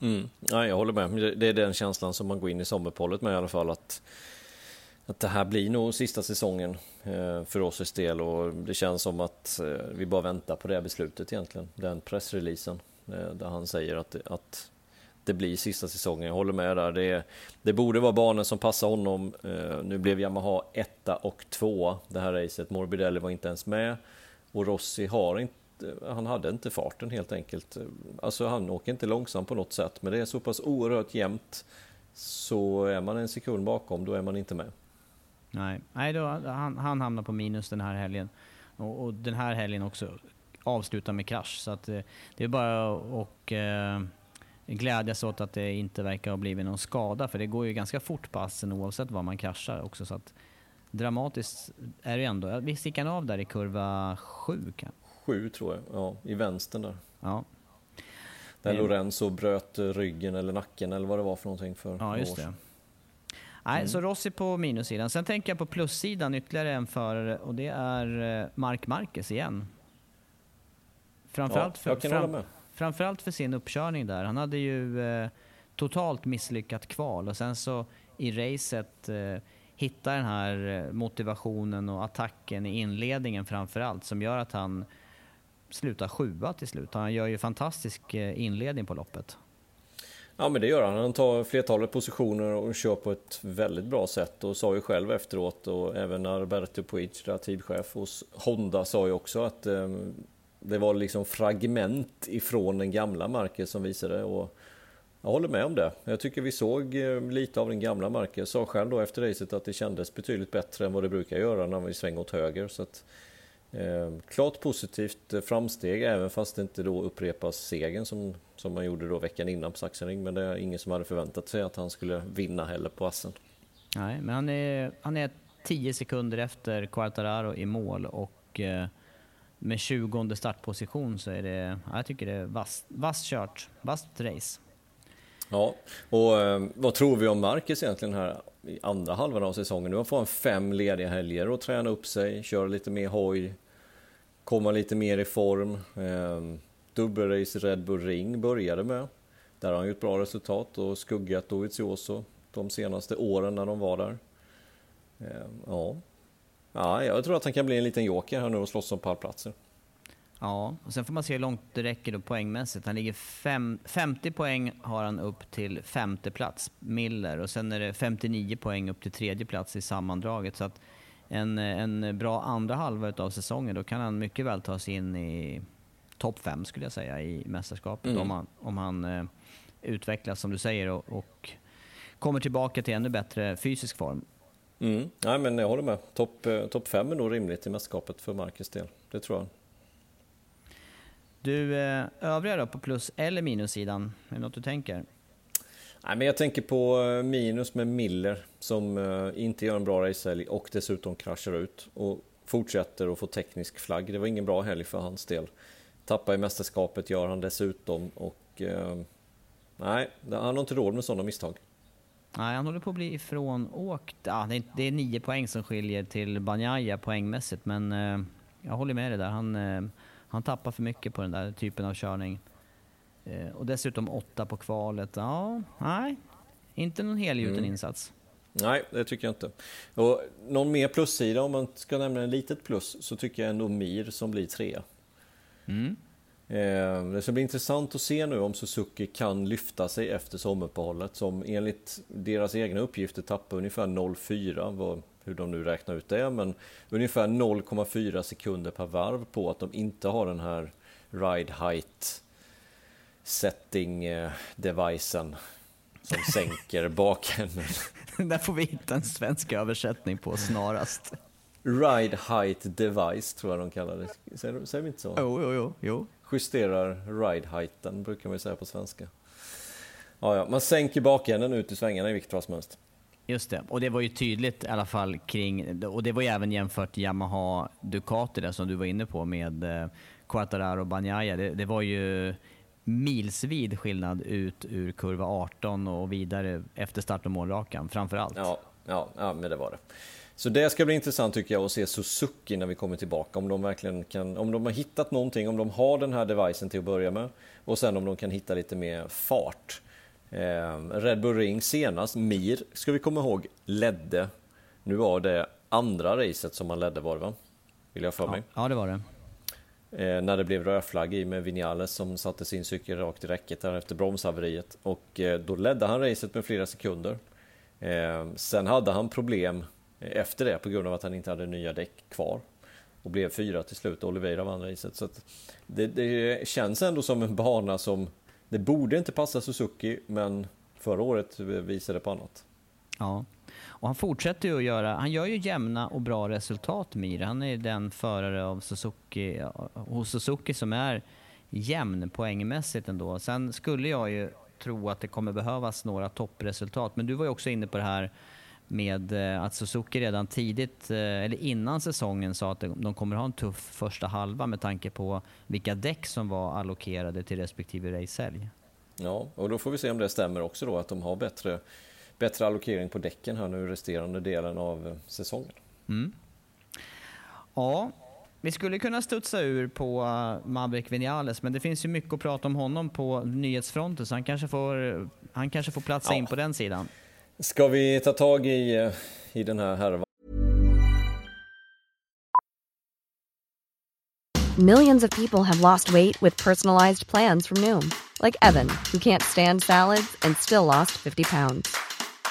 S2: Mm. Ja, jag håller med. Det är den känslan som man går in i sommarpollet med i alla fall. Att, att det här blir nog sista säsongen eh, för oss del och det känns som att eh, vi bara väntar på det beslutet egentligen. Den pressreleasen där han säger att, att det blir sista säsongen. Jag håller med där. Det, det borde vara banan som passar honom. Uh, nu blev Yamaha etta och tvåa det här racet. Morbidelli var inte ens med och Rossi har inte han hade inte farten helt enkelt. Alltså han åker inte långsamt på något sätt, men det är så pass oerhört jämnt så är man en sekund bakom, då är man inte med.
S1: Nej, Nej då, han, han hamnar på minus den här helgen. Och, och den här helgen också avslutar med krasch. Så att, eh, det är bara att eh, glädjas åt att det inte verkar ha blivit någon skada, för det går ju ganska fort på assen oavsett var man kraschar också. Så att dramatiskt är det ändå. Visst gick han av där i kurva 7?
S2: Sju tror jag, ja, i vänstern där. Ja. Där mm. Lorenzo bröt ryggen eller nacken eller vad det var för någonting för
S1: Ja, just det. Nej, mm. så Rossi på minussidan. Sen tänker jag på plussidan ytterligare en förare och det är eh, Mark Marquez igen.
S2: Framförallt ja, jag kan fram, hålla med.
S1: Framförallt för sin uppkörning där. Han hade ju eh, totalt misslyckat kval och sen så i racet eh, hitta den här eh, motivationen och attacken i inledningen framförallt som gör att han slutar sjua till slut. Han gör ju fantastisk eh, inledning på loppet.
S2: Ja men det gör han. Han tar flertalet positioner och kör på ett väldigt bra sätt och sa ju själv efteråt och även Alberto Puig, teamchef hos Honda, sa ju också att eh, det var liksom fragment ifrån den gamla Marquez som visade och jag håller med om det. Jag tycker vi såg eh, lite av den gamla Marquez. Sa själv då efter racet att det kändes betydligt bättre än vad det brukar göra när vi svänger åt höger. Så att, eh, klart positivt eh, framsteg även fast det inte då upprepas segern som, som man gjorde då veckan innan på Sachsenring. Men det är ingen som hade förväntat sig att han skulle vinna heller på Assen.
S1: Nej, men han är, han är 10 sekunder efter Quartararo i mål och eh, med 20 startposition så är det, jag tycker det är vasst, vass kört, vasst race.
S2: Ja, och eh, vad tror vi om Marcus egentligen här i andra halvan av säsongen? Nu får han fem lediga helger och träna upp sig, köra lite mer hoj, komma lite mer i form. Ehm, dubbelrace Red Bull Ring började med. Där har han gjort bra resultat och skuggat Dovizioso de senaste åren när de var där. Ehm, ja ja, jag tror att han kan bli en liten joker här nu och slåss om pallplatser.
S1: Ja, och sen får man se hur långt det räcker då poängmässigt. Han ligger fem, 50 poäng har han upp till femte plats, Miller, och sen är det 59 poäng upp till tredje plats i sammandraget. Så att en, en bra andra halva av säsongen, då kan han mycket väl ta sig in i topp fem skulle jag säga i mästerskapet. Mm. Om han, om han eh, utvecklas som du säger och, och, kommer tillbaka till ännu bättre fysisk form.
S2: Mm. Nej, men jag håller med. Topp eh, top fem är nog rimligt i mästerskapet för Marcus del. Det tror jag.
S1: Du, eh, övriga då på plus eller minussidan? Är det något du tänker?
S2: Nej, men jag tänker på eh, minus med Miller som inte gör en bra racehelg och dessutom kraschar ut och fortsätter att få teknisk flagg. Det var ingen bra helg för hans del. Tappar i mästerskapet gör han dessutom och nej, han har inte råd med sådana misstag.
S1: Nej, han håller på att bli ifrånåkt. Ja, det, är, det är nio poäng som skiljer till Banjaya poängmässigt, men jag håller med dig där. Han, han tappar för mycket på den där typen av körning. Eh, och dessutom åtta på kvalet. Ja, nej, inte någon helgjuten mm. insats.
S2: Nej, det tycker jag inte. Och någon mer plussida, om man ska nämna en litet plus, så tycker jag ändå Mir som blir trea. Mm. Eh, det ska bli intressant att se nu om Suzuki kan lyfta sig efter sommaruppehållet som enligt deras egna uppgifter tappar ungefär 0,4 hur de nu räknar ut det, men ungefär 0,4 sekunder per varv på att de inte har den här ride height setting eh, devicen som sänker bakänden.
S1: Där får vi hitta en svensk översättning på snarast.
S2: Ride height device tror jag de kallar det. Säger, säger vi inte så?
S1: Jo, jo, jo. jo.
S2: Justerar ride heighten brukar man säga på svenska. Ja, ja. Man sänker bakänden ut i svängarna i vilket fall som helst.
S1: Just det, och det var ju tydligt i alla fall kring, och det var ju även jämfört Yamaha Ducati där som du var inne på med eh, Quartararo och Bagnaia. Det, det, var ju milsvid skillnad ut ur kurva 18 och vidare efter start och målrakan framför allt.
S2: Ja, ja, ja, men det var det. Så det ska bli intressant tycker jag att se Suzuki när vi kommer tillbaka. Om de verkligen kan, om de har hittat någonting, om de har den här devicen till att börja med och sen om de kan hitta lite mer fart. Eh, Red Bull Ring senast, Mir, ska vi komma ihåg, ledde. Nu var det andra racet som han ledde var det va? Vill jag för mig.
S1: Ja, ja det var det.
S2: Eh, när det blev rödflagg i med Vinales som satte sin cykel rakt i räcket där efter bromshaveriet. Och eh, då ledde han racet med flera sekunder. Eh, sen hade han problem efter det på grund av att han inte hade nya däck kvar. Och blev fyra till slut, Oliveira vann racet. Så det, det känns ändå som en bana som det borde inte passa Suzuki, men förra året visade på annat.
S1: Ja, och han fortsätter ju att göra, han gör ju jämna och bra resultat Mir. Han är den förare av Suzuki, hos Suzuki som är jämn poängmässigt ändå. Sen skulle jag ju tro att det kommer behövas några toppresultat, men du var ju också inne på det här med eh, att Suzuki redan tidigt, eh, eller innan säsongen, sa att de kommer ha en tuff första halva med tanke på vilka däck som var allokerade till respektive racehelg.
S2: Ja, och då får vi se om det stämmer också då, att de har bättre, bättre allokering på däcken här nu resterande delen av eh, säsongen. Mm.
S1: Ja, vi skulle kunna studsa ur på Maverick Vinales, men det finns ju mycket att prata om honom på nyhetsfronten, så han kanske får, han kanske får platsa ja. in på den sidan.
S2: Ska vi ta tag i, i den här härvan?
S3: Millions of people have lost weight with personalized plans from Noom. Like Evan, who can't stand salads and still lost 50 pounds.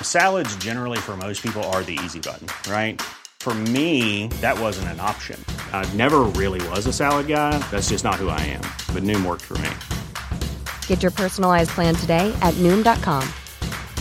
S4: Salads, generally, for most people, are the easy button, right? For me, that wasn't an option. I never really was a salad guy. That's just not who I am. But Noom worked for me.
S3: Get your personalized plan today at Noom.com.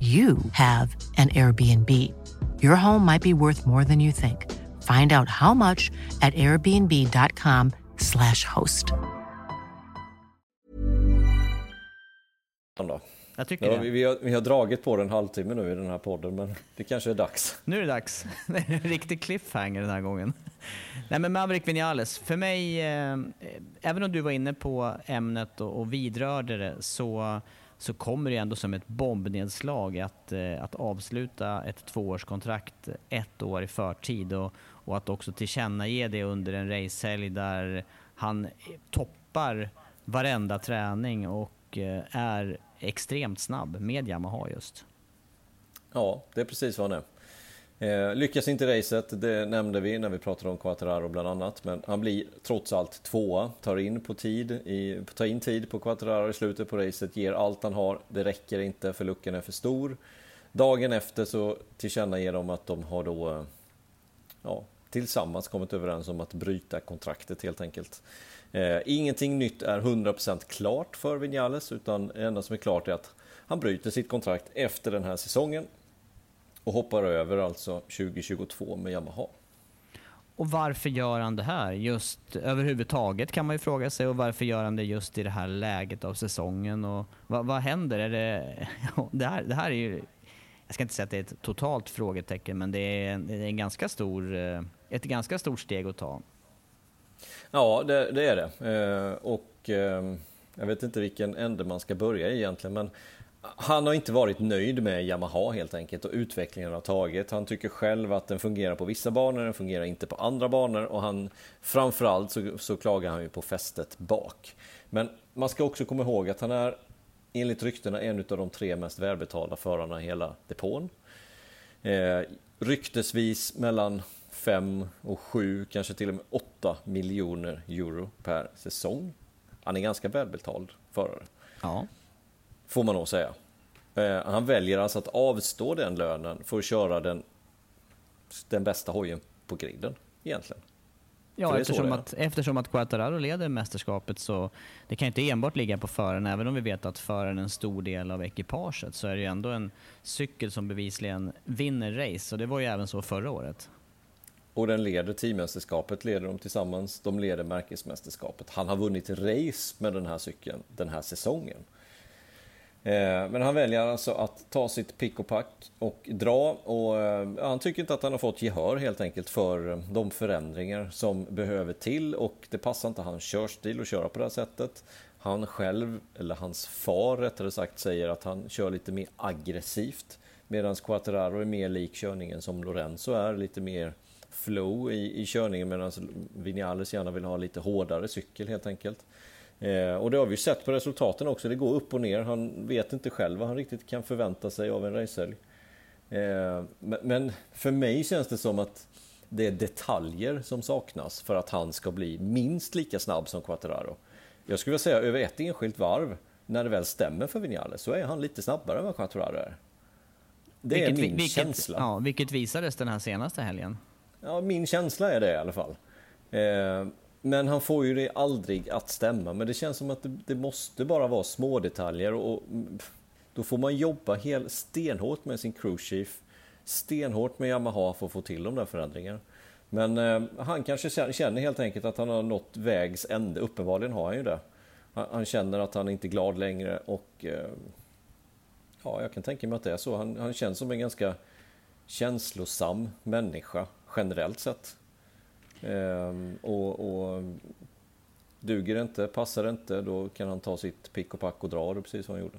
S5: you have an Airbnb. Your home might be worth more than you think. Find out how much at airbnb.com/slash host.
S2: Då.
S1: Jag tycker
S2: Ja,
S1: det.
S2: vi, har, vi har dragit på den en halvtimme nu i den här podden, men det kanske är dags.
S1: Nu är det dags. Det är en riktig cliffhanger den här gången. Nej men Maverick Vinales, för mig, eh, även om du var inne på ämnet och, och vidrörde det, så, så kommer det ändå som ett bombnedslag att, eh, att avsluta ett tvåårskontrakt ett år i förtid och, och att också tillkännage det under en racehelg där han toppar varenda träning och eh, är extremt snabb med Yamaha just.
S2: Ja, det är precis vad han är. Eh, lyckas inte i racet, det nämnde vi när vi pratade om Quattararo bland annat. Men han blir trots allt tvåa, tar in på tid, i, tar in tid på Quattararo i slutet på racet, ger allt han har. Det räcker inte för luckan är för stor. Dagen efter så tillkännager de att de har då eh, ja, tillsammans kommit överens om att bryta kontraktet helt enkelt. Eh, ingenting nytt är 100% klart för Vinales utan det enda som är klart är att han bryter sitt kontrakt efter den här säsongen och hoppar över alltså 2022 med Yamaha.
S1: Och varför gör han det här? Just överhuvudtaget kan man ju fråga sig och varför gör han det just i det här läget av säsongen och vad, vad händer? Är det, det, här, det här är ju, jag ska inte säga att det är ett totalt frågetecken men det är, en, det är en ganska stor, eh, ett ganska stort steg att ta.
S2: Ja, det, det är det. Eh, och eh, jag vet inte vilken ände man ska börja egentligen, men han har inte varit nöjd med Yamaha helt enkelt och utvecklingen har tagit. Han tycker själv att den fungerar på vissa banor, den fungerar inte på andra banor och han framförallt så, så klagar han ju på fästet bak. Men man ska också komma ihåg att han är enligt ryktena en av de tre mest välbetalda förarna i hela depån. Eh, ryktesvis mellan 5 och 7, kanske till och med 8 miljoner euro per säsong. Han är ganska välbetald förare.
S1: Ja.
S2: Får man nog säga. Eh, han väljer alltså att avstå den lönen för att köra den, den bästa hojen på griden egentligen.
S1: Ja, eftersom att, eftersom att Quattararo leder mästerskapet så det kan inte enbart ligga på föraren, även om vi vet att föraren är en stor del av ekipaget så är det ju ändå en cykel som bevisligen vinner race och det var ju även så förra året.
S2: Och den leder teammästerskapet, leder de tillsammans. De leder märkesmästerskapet. Han har vunnit race med den här cykeln den här säsongen. Eh, men han väljer alltså att ta sitt pick och pack och dra och eh, han tycker inte att han har fått gehör helt enkelt för eh, de förändringar som behöver till och det passar inte hans körstil att köra på det här sättet. Han själv, eller hans far rättare sagt, säger att han kör lite mer aggressivt medan Quattararo är mer lik körningen som Lorenzo är, lite mer flow i, i körningen medan Vinales gärna vill ha lite hårdare cykel helt enkelt. Eh, och det har vi ju sett på resultaten också, det går upp och ner. Han vet inte själv vad han riktigt kan förvänta sig av en racehelg. Eh, men, för mig känns det som att det är detaljer som saknas för att han ska bli minst lika snabb som Quattararo. Jag skulle vilja säga över ett enskilt varv, när det väl stämmer för Vinales, så är han lite snabbare än vad Quattararo är. Det är
S1: vilket,
S2: min
S1: vilket,
S2: känsla.
S1: Ja, vilket visades den här senaste helgen.
S2: Ja, min känsla är det i alla fall. Eh, men han får ju det aldrig att stämma. Men det känns som att det, det måste bara vara små detaljer och då får man jobba hel, stenhårt med sin crewchief. Stenhårt med Yamaha för att få till de där förändringarna. Men eh, han kanske känner helt enkelt att han har nått vägs ände. Uppenbarligen har han ju det. Han, han känner att han inte är glad längre och eh, ja, jag kan tänka mig att det är så. Han, han känns som en ganska känslosam människa generellt sett. Ehm, och, och duger det inte, passar det inte, då kan han ta sitt pick och pack och dra det precis som han gjorde.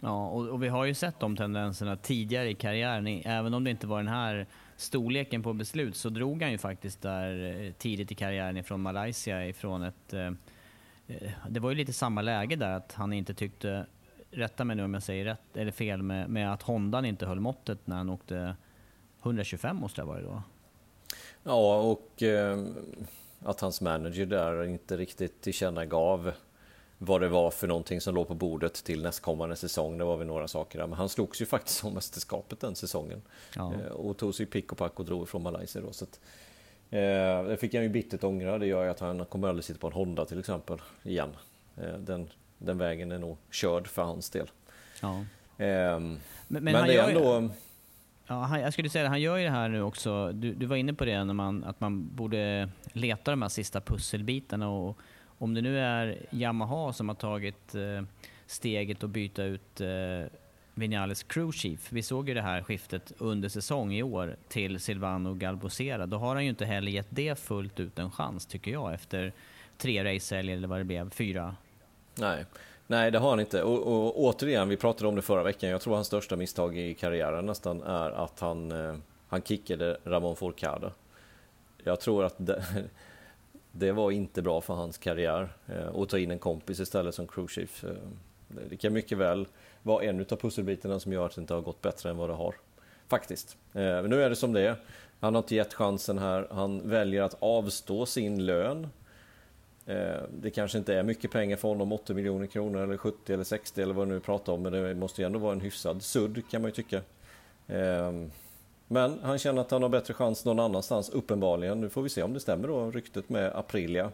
S1: Ja, och, och, vi har ju sett de tendenserna tidigare i karriären. Även om det inte var den här storleken på beslut så drog han ju faktiskt där eh, tidigt i karriären ifrån Malaysia ifrån ett... Eh, eh, det var ju lite samma läge där att han inte tyckte, rätta mig nu om jag säger rätt eller fel, med, med att Hondan inte höll måttet när han åkte 125 måste det ha varit då.
S2: Ja, och eh, att hans manager där inte riktigt tillkännagav vad det var för någonting som låg på bordet till nästkommande säsong. Det var väl några saker där. Men han slogs ju faktiskt om mästerskapet den säsongen. Ja. Eh, och tog sig pick och pack och drog från Malaysia då. Så att, eh, det fick han ju bittert ångra. Det gör ju att han kommer aldrig sitta på en Honda till exempel igen. Eh, den, den vägen är nog körd för hans del. Ja. Eh, men, men, men det är ändå...
S1: Ja, han, jag skulle säga att han gör ju det här nu också. Du, du var inne på det, när man, att man borde leta de här sista pusselbitarna. Och om det nu är Yamaha som har tagit eh, steget att byta ut eh, Vinales crew chief. Vi såg ju det här skiftet under säsong i år till Silvano Galbosera. Då har han ju inte heller gett det fullt ut en chans, tycker jag, efter tre racehelger eller vad det blev, fyra.
S2: Nej, Nej, det har han inte. Och, och, återigen, vi pratade om det förra veckan. Jag tror hans största misstag i karriären nästan är att han, eh, han kickade Ramon Forcada. Jag tror att det, det, var inte bra för hans karriär eh, att ta in en kompis istället som crew chief. Eh, det kan mycket väl vara en av pusselbitarna som gör att det inte har gått bättre än vad det har. Faktiskt. Men nu är det som det är. Han har inte gett chansen här. Han väljer att avstå sin lön Eh, det kanske inte är mycket pengar för honom, 80 miljoner kronor eller 70 eller 60 eller vad du nu pratar om. Men det måste ju ändå vara en hyfsad sudd kan man ju tycka. Eh, men han känner att han har bättre chans någon annanstans, uppenbarligen. Nu får vi se om det stämmer då, ryktet med Aprilia.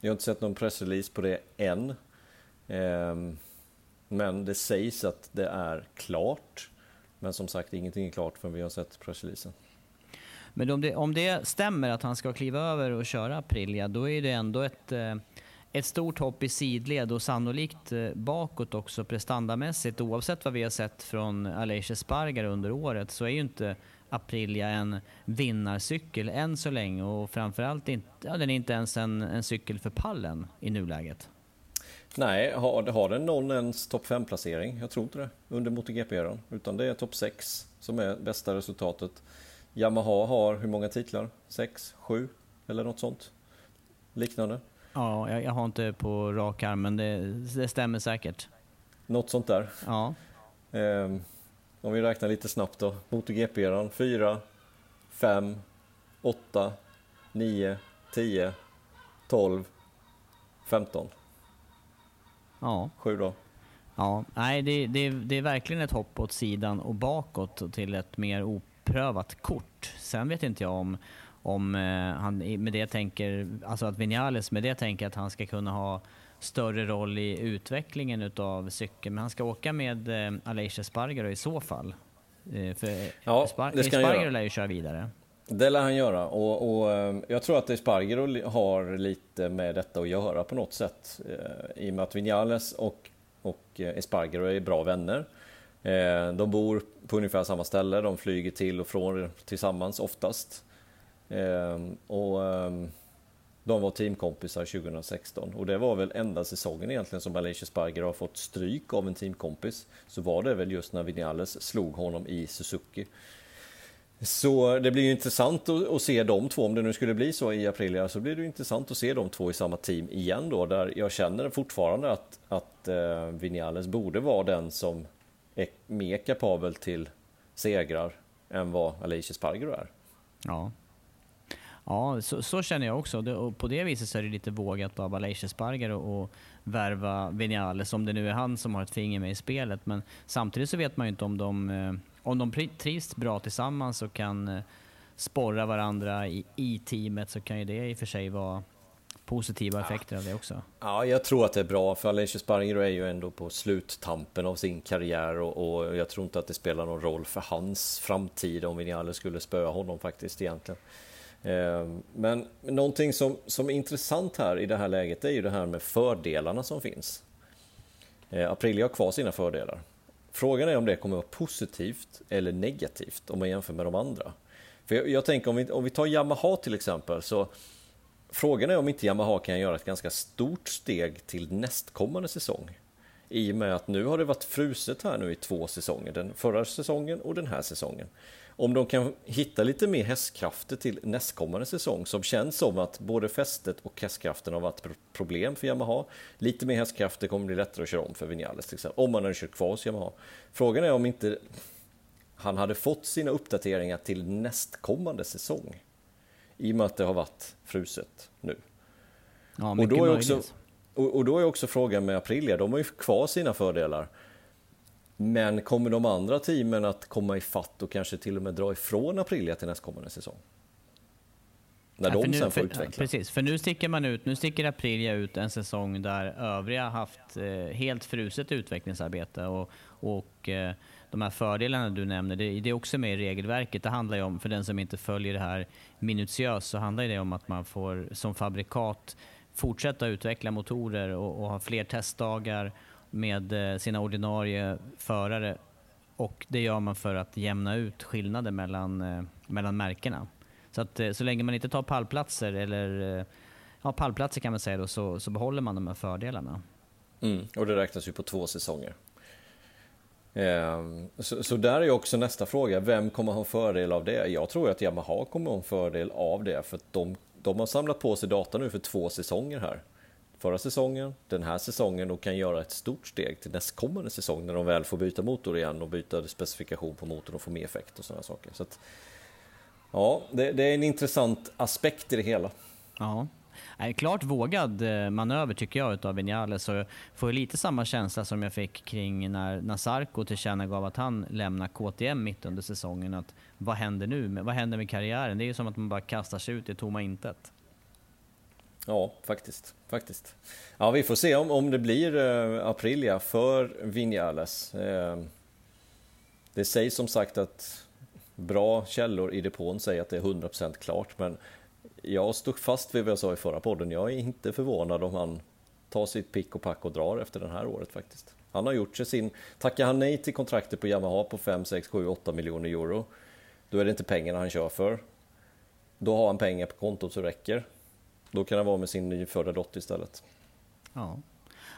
S2: Jag har inte sett någon pressrelease på det än. Eh, men det sägs att det är klart. Men som sagt, ingenting är klart förrän vi har sett pressreleasen.
S1: Men om det, om det stämmer att han ska kliva över och köra Aprilia, då är det ändå ett, eh, ett stort hopp i sidled och sannolikt eh, bakåt också prestandamässigt. Oavsett vad vi har sett från Aleix Espargar under året så är ju inte Aprilia en vinnarcykel än så länge och framförallt inte, ja, den är inte ens en, en cykel för pallen i nuläget.
S2: Nej, har, har den någon ens topp 5-placering? Jag tror inte det under MotoGP-eran. Utan det är topp 6 som är bästa resultatet. Yamaha har hur många titlar? Sex, sju eller något sånt? Liknande?
S1: Ja, jag, jag har inte på rak arm, men det, det stämmer säkert.
S2: Något sånt där?
S1: Ja.
S2: Eh, om vi räknar lite snabbt då. MotoGP-eran 4, 5, 8, 9, 10, 12, 15.
S1: Ja.
S2: Sju då.
S1: Ja, nej det, det, det är verkligen ett hopp åt sidan och bakåt till ett mer oprövat kort. Sen vet inte jag om, om eh, han med det tänker, alltså att Vinales med det tänker att han ska kunna ha större roll i utvecklingen utav cykeln. Men han ska åka med eh, Aleix Espargaro i så fall. Eh, för ja, Espar Espargaro lär ju köra vidare.
S2: Det lär han göra och, och eh, jag tror att Espargaro har lite med detta att göra på något sätt. I och med att Vinales och, och Espargaro är bra vänner. Eh, de bor på ungefär samma ställe, de flyger till och från tillsammans oftast. Ehm, och ehm, de var teamkompisar 2016 och det var väl enda säsongen egentligen som Malaysia Sparger har fått stryk av en teamkompis. Så var det väl just när Vinales slog honom i Suzuki. Så det blir ju intressant att, se de två, om det nu skulle bli så i april, så blir det intressant att se de två i samma team igen då, där jag känner fortfarande att, att eh, Vinales borde vara den som är mer kapabel till segrar än vad Alicia Spargaro är.
S1: Ja, ja så, så känner jag också. Det, och på det viset så är det lite vågat av Alicia Spargaro att värva Vinales, om det nu är han som har ett finger med i spelet. Men samtidigt så vet man ju inte om de, eh, om de trivs bra tillsammans och kan eh, sporra varandra i, i teamet så kan ju det i och för sig vara positiva effekter av det också.
S2: Ja, jag tror att det är bra, för Alessio Sparringero är ju ändå på sluttampen av sin karriär och, och, jag tror inte att det spelar någon roll för hans framtid om Vinales skulle spöa honom faktiskt egentligen. Eh, men någonting som, som är intressant här i det här läget är ju det här med fördelarna som finns. Eh, Aprilia har kvar sina fördelar. Frågan är om det kommer att vara positivt eller negativt om man jämför med de andra. För jag, jag tänker om vi, om vi tar Yamaha till exempel så Frågan är om inte Yamaha kan göra ett ganska stort steg till nästkommande säsong. I och med att nu har det varit fruset här nu i två säsonger, den förra säsongen och den här säsongen. Om de kan hitta lite mer hästkrafter till nästkommande säsong som känns som att både fästet och hästkraften har varit problem för Yamaha. Lite mer hästkrafter kommer bli lättare att köra om för Vinales till exempel, om man hade kört kvar hos Yamaha. Frågan är om inte han hade fått sina uppdateringar till nästkommande säsong. I och med att det har varit fruset nu.
S1: Ja, och, då är också,
S2: och, och, då är också frågan med Aprilia, de har ju kvar sina fördelar. Men kommer de andra teamen att komma i fatt och kanske till och med dra ifrån Aprilia till nästkommande säsong? När ja, de nu, sen får utveckla.
S1: Precis, för nu sticker man ut, nu sticker Aprilia ut en säsong där övriga haft eh, helt fruset utvecklingsarbete och, och eh, de här fördelarna du nämner, det, det, är också med i regelverket. Det handlar ju om, för den som inte följer det här minutiöst, så handlar det om att man får som fabrikat fortsätta utveckla motorer och, och ha fler testdagar med eh, sina ordinarie förare. Och det gör man för att jämna ut skillnader mellan, eh, mellan märkena. Så att eh, så länge man inte tar pallplatser, eller eh, ja, pallplatser kan man säga då, så, så behåller man de här fördelarna.
S2: Mm, och det räknas ju på två säsonger. Ehm, så, så, där är också nästa fråga, vem kommer ha en fördel av det? Jag tror att Yamaha kommer ha en fördel av det, för att de, de har samlat på sig data nu för två säsonger här förra säsongen, den här säsongen och kan göra ett stort steg till nästkommande säsong när de väl får byta motor igen och byta specifikation på motorn och få mer effekt och sådana saker. Så att, ja, det, det, är en intressant aspekt i det hela.
S1: Ja. En klart vågad eh, manöver tycker jag utav Vinales. jag får lite samma känsla som jag fick kring när Nasarko tillkännagav att han lämnar KTM mitt under säsongen. Att vad händer nu? Vad händer med karriären? Det är ju som att man bara kastar sig ut i tomma intet.
S2: Ja, faktiskt. faktiskt. Ja, vi får se om, om det blir eh, Aprilia för Vinales. Eh, det sägs som sagt att bra källor i depån säger att det är 100% klart, men jag stod fast vid vad jag sa i förra podden. Jag är inte förvånad om han tar sitt pick och pack och drar efter det här året faktiskt. Han har gjort sig sin... Tackar han nej till kontraktet på Yamaha på 5, 6, 7, 8 miljoner euro, då är det inte pengarna han kör för. Då har han pengar på kontot så räcker. Då kan han vara med sin nyfödda dotter istället.
S1: Ja.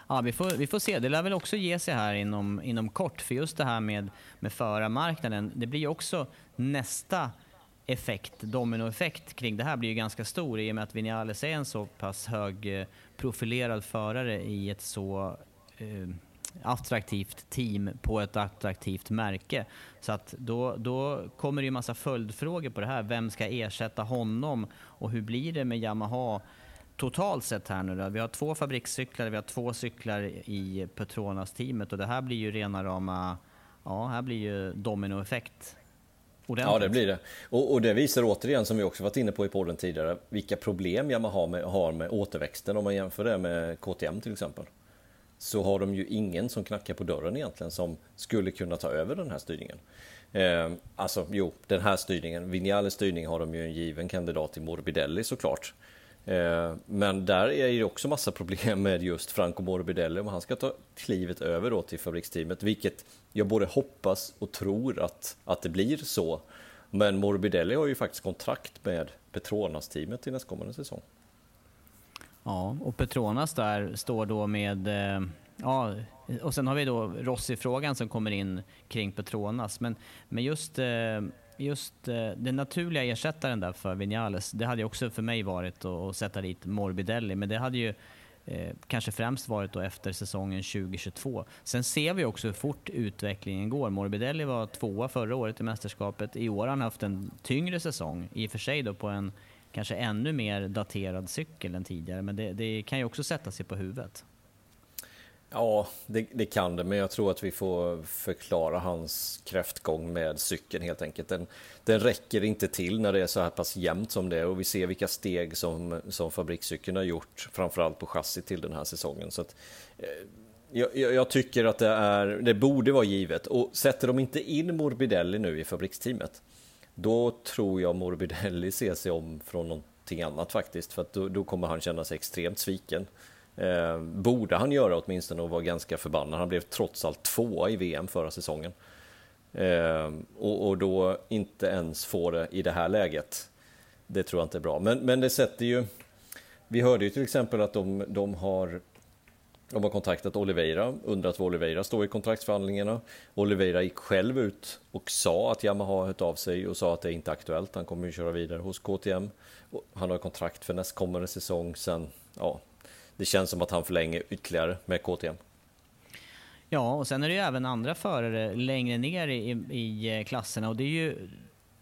S1: Ja, vi får, vi får se. Det lär väl också ge sig här inom, inom kort. För just det här med, med förarmarknaden, det blir ju också nästa effekt, dominoeffekt kring det här blir ju ganska stor i och med att Vinales är en så pass hög eh, profilerad förare i ett så eh, attraktivt team på ett attraktivt märke. Så att då, då kommer det ju massa följdfrågor på det här. Vem ska ersätta honom och hur blir det med Yamaha totalt sett här nu då? Vi har två fabrikscyklar, vi har två cyklar i Petronas-teamet och det här blir ju rena rama, ja här blir ju dominoeffekt
S2: Ordentligt. Ja, det blir det. Och, och, det visar återigen, som vi också varit inne på i podden tidigare, vilka problem Yamaha med, har med återväxten om man jämför det med KTM till exempel så har de ju ingen som knackar på dörren egentligen som skulle kunna ta över den här styrningen. Eh, alltså, jo, den här styrningen, Vinales styrning har de ju en given kandidat i Morbidelli såklart. Eh, men där är det också massa problem med just Franco Morbidelli om han ska ta klivet över då till fabriksteamet, vilket jag både hoppas och tror att, att det blir så. Men Morbidelli har ju faktiskt kontrakt med Petronas-teamet till nästkommande säsong.
S1: Ja, och Petronas där står då med eh, Ja, och sen har vi då Rossi-frågan som kommer in kring Petronas. Men, men just, eh, just eh, den naturliga ersättaren där för Vinales, det hade ju också för mig varit att sätta dit Morbidelli. Men det hade ju eh, kanske främst varit då efter säsongen 2022. Sen ser vi också hur fort utvecklingen går. Morbidelli var tvåa förra året i mästerskapet. I år har han haft en tyngre säsong, i och för sig då på en kanske ännu mer daterad cykel än tidigare, men det, det kan ju också sätta sig på huvudet.
S2: Ja, det, det, kan det, men jag tror att vi får förklara hans kräftgång med cykeln helt enkelt. Den, den räcker inte till när det är så här pass jämnt som det är och vi ser vilka steg som, som fabrikscykeln har gjort, framförallt på chassit till den här säsongen. Så att, eh, jag, jag, tycker att det, är, det borde vara givet och sätter de inte in Morbidelli nu i fabriksteamet, då tror jag Morbidelli ser sig om från någonting annat faktiskt, för att då, då kommer han känna sig extremt sviken. Eh, borde han göra åtminstone och vara ganska förbannad. Han blev trots allt tvåa i VM förra säsongen. Eh, och, och, då inte ens få det i det här läget. Det tror jag inte är bra. Men, men det sätter ju... Vi hörde ju till exempel att de, de har de har kontaktat Oliveira, undrat var Oliveira står i kontraktsförhandlingarna. Oliveira gick själv ut och sa att Yamaha har hört av sig och sa att det inte är aktuellt. Han kommer ju köra vidare hos KTM. Han har kontrakt för nästkommande säsong. Sen, ja, det känns som att han förlänger ytterligare med KTM.
S1: Ja, och sen är det ju även andra förare längre ner i, i eh, klasserna. Och det är ju,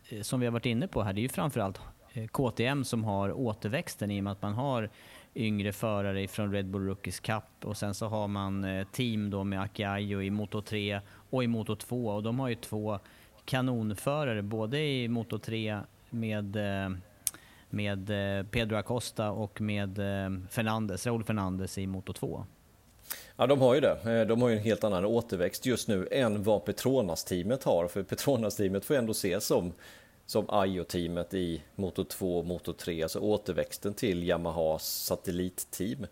S1: eh, som vi har varit inne på här, det är ju framförallt eh, KTM som har återväxten i och med att man har yngre förare från Red Bull Rookies Cup. Och sen så har man team då med Akiayo i Moto 3 och i Moto 2 och de har ju två kanonförare både i Moto 3 med med eh, Pedro Acosta och med eh, Fernandes, Raúl Fernandes i Moto 2.
S2: Ja, de har ju det. Eh, de har ju en helt annan återväxt just nu än vad Petronas-teamet har. För Petronas-teamet får ändå ses som, som IO-teamet i Moto 2 och Moto 3, alltså återväxten till Yamahas satellitteam.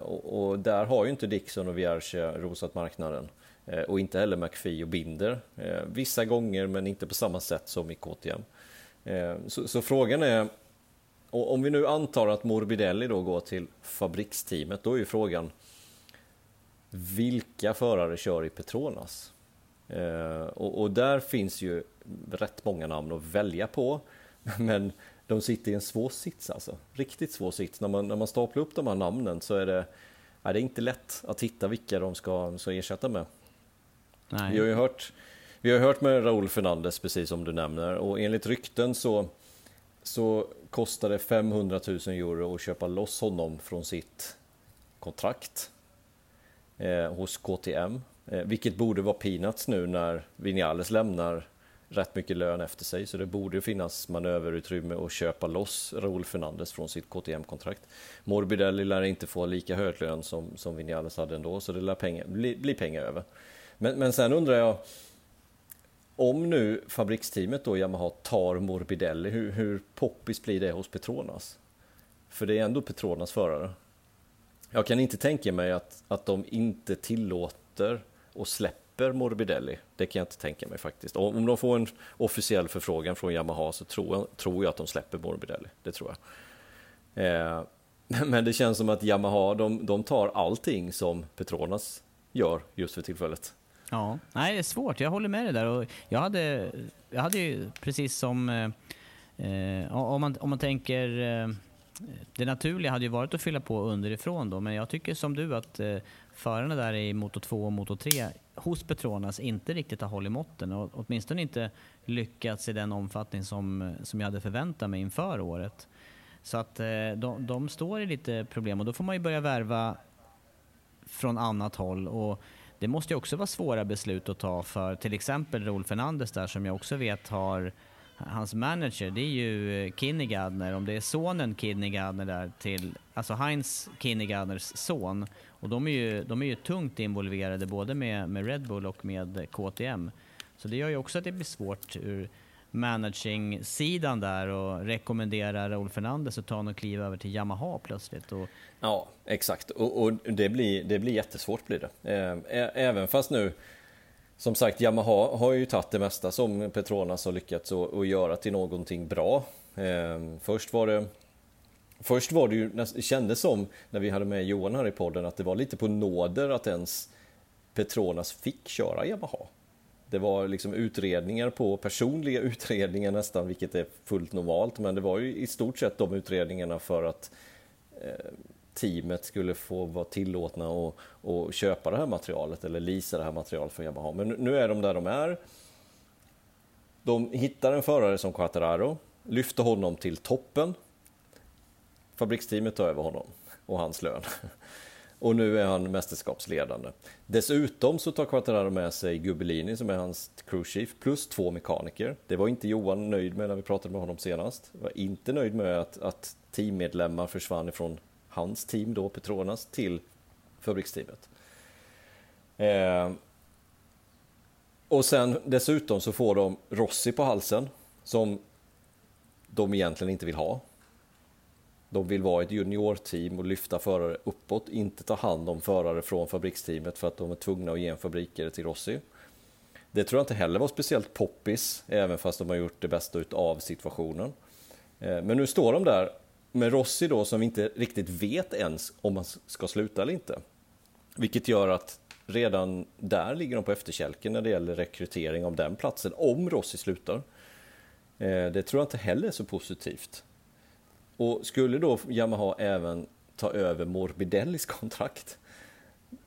S2: och, och, där har ju inte Dixon och Vierge rosat marknaden. och inte heller McPhee och Binder. vissa gånger, men inte på samma sätt som i KTM. Så, så, frågan är om vi nu antar att Morbidelli då går till fabriksteamet, då är ju frågan vilka förare kör i Petronas? Eh, och, och, där finns ju rätt många namn att välja på, men de sitter i en svår sits alltså. Riktigt svår sits. När man, när man staplar upp de här namnen så är det, är det inte lätt att hitta vilka de ska, ska ersätta med. Nej. Vi har ju hört, vi har hört med Raúl Fernandez, precis som du nämner, och enligt rykten så så kostar det 500 000 euro att köpa loss honom från sitt kontrakt eh, hos KTM. Eh, vilket borde vara peanuts nu när Vinales lämnar rätt mycket lön efter sig. Så det borde finnas manöverutrymme att köpa loss Raúl Fernandez från sitt KTM-kontrakt. Morbidelli lär inte få lika hög lön som, som Vinales hade ändå, så det lär pengar, bli, bli pengar över. Men, men sen undrar jag, om nu fabriksteamet då Yamaha tar Morbidelli, hur, hur poppis blir det hos Petronas? För det är ändå Petronas förare. Jag kan inte tänka mig att, att de inte tillåter och släpper Morbidelli. Det kan jag inte tänka mig faktiskt. Om de får en officiell förfrågan från Yamaha så tror jag, tror jag att de släpper Morbidelli. Det tror jag. Eh, men det känns som att Yamaha, de, de tar allting som Petronas gör just för tillfället.
S1: Ja, nej det är svårt. Jag håller med dig där. Och jag, hade, jag hade ju precis som... Eh, eh om, man, om man tänker... Eh, det naturliga hade ju varit att fylla på underifrån då, men jag tycker som du att eh, förarna där i Motor 2 och Motor 3 hos Petronas inte riktigt har hållit måtten och åtminstone inte lyckats i den omfattning som, som jag hade förväntat mig inför året. Så att eh, de, de står i lite problem och då får man ju börja värva från annat håll. Och det måste ju också vara svåra beslut att ta för till exempel Rolf Fernandes där som jag också vet har hans manager, det är ju Kinnegadner, om det är sonen Kinnegadner där till, alltså Heinz Kinnegadners son. Och de är ju, de är ju tungt involverade både med, med Red Bull och med KTM. Så det gör ju också att det blir svårt ur managing-sidan där och rekommendera Raul Fernandez att ta något kliv över till Yamaha plötsligt. Och...
S2: Ja, exakt. Och, och, det, blir, det blir jättesvårt blir det. Eh, även fast nu, som sagt, Yamaha har ju tagit det mesta som Petronas har lyckats att göra till någonting bra. Ehm, först var det Först var det ju, det kändes som, när vi hade med Johan här i podden, att det var lite på nåder att ens Petronas fick köra Yamaha. Det var liksom utredningar på, personliga utredningar nästan, vilket är fullt normalt, men det var ju i stort sett de utredningarna för att eh, teamet skulle få vara tillåtna att och köpa det här materialet eller lisa det här materialet för Yamaha. Men nu är de där de är. De hittar en förare som Quattararo, lyfter honom till toppen. Fabriksteamet tar över honom och hans lön. Och nu är han mästerskapsledande. Dessutom så tar Quattararo med sig Gubbelini som är hans crewchief plus två mekaniker. Det var inte Johan nöjd med när vi pratade med honom senast. Var inte nöjd med att, att teammedlemmar försvann ifrån hans team då, Petronas, till fabriksteamet. Eh, och sen dessutom så får de Rossi på halsen som de egentligen inte vill ha. De vill vara ett juniorteam och lyfta förare uppåt, inte ta hand om förare från fabriksteamet för att de är tvungna att ge en fabrikare till Rossi. Det tror jag inte heller var speciellt poppis, även fast de har gjort det bästa av situationen. Eh, men nu står de där med Rossi då som vi inte riktigt vet ens om han ska sluta eller inte. Vilket gör att redan där ligger de på efterkälken när det gäller rekrytering av den platsen, om Rossi slutar. Eh, det tror jag inte heller är så positivt. Och skulle då Yamaha även ta över Morbidellis kontrakt,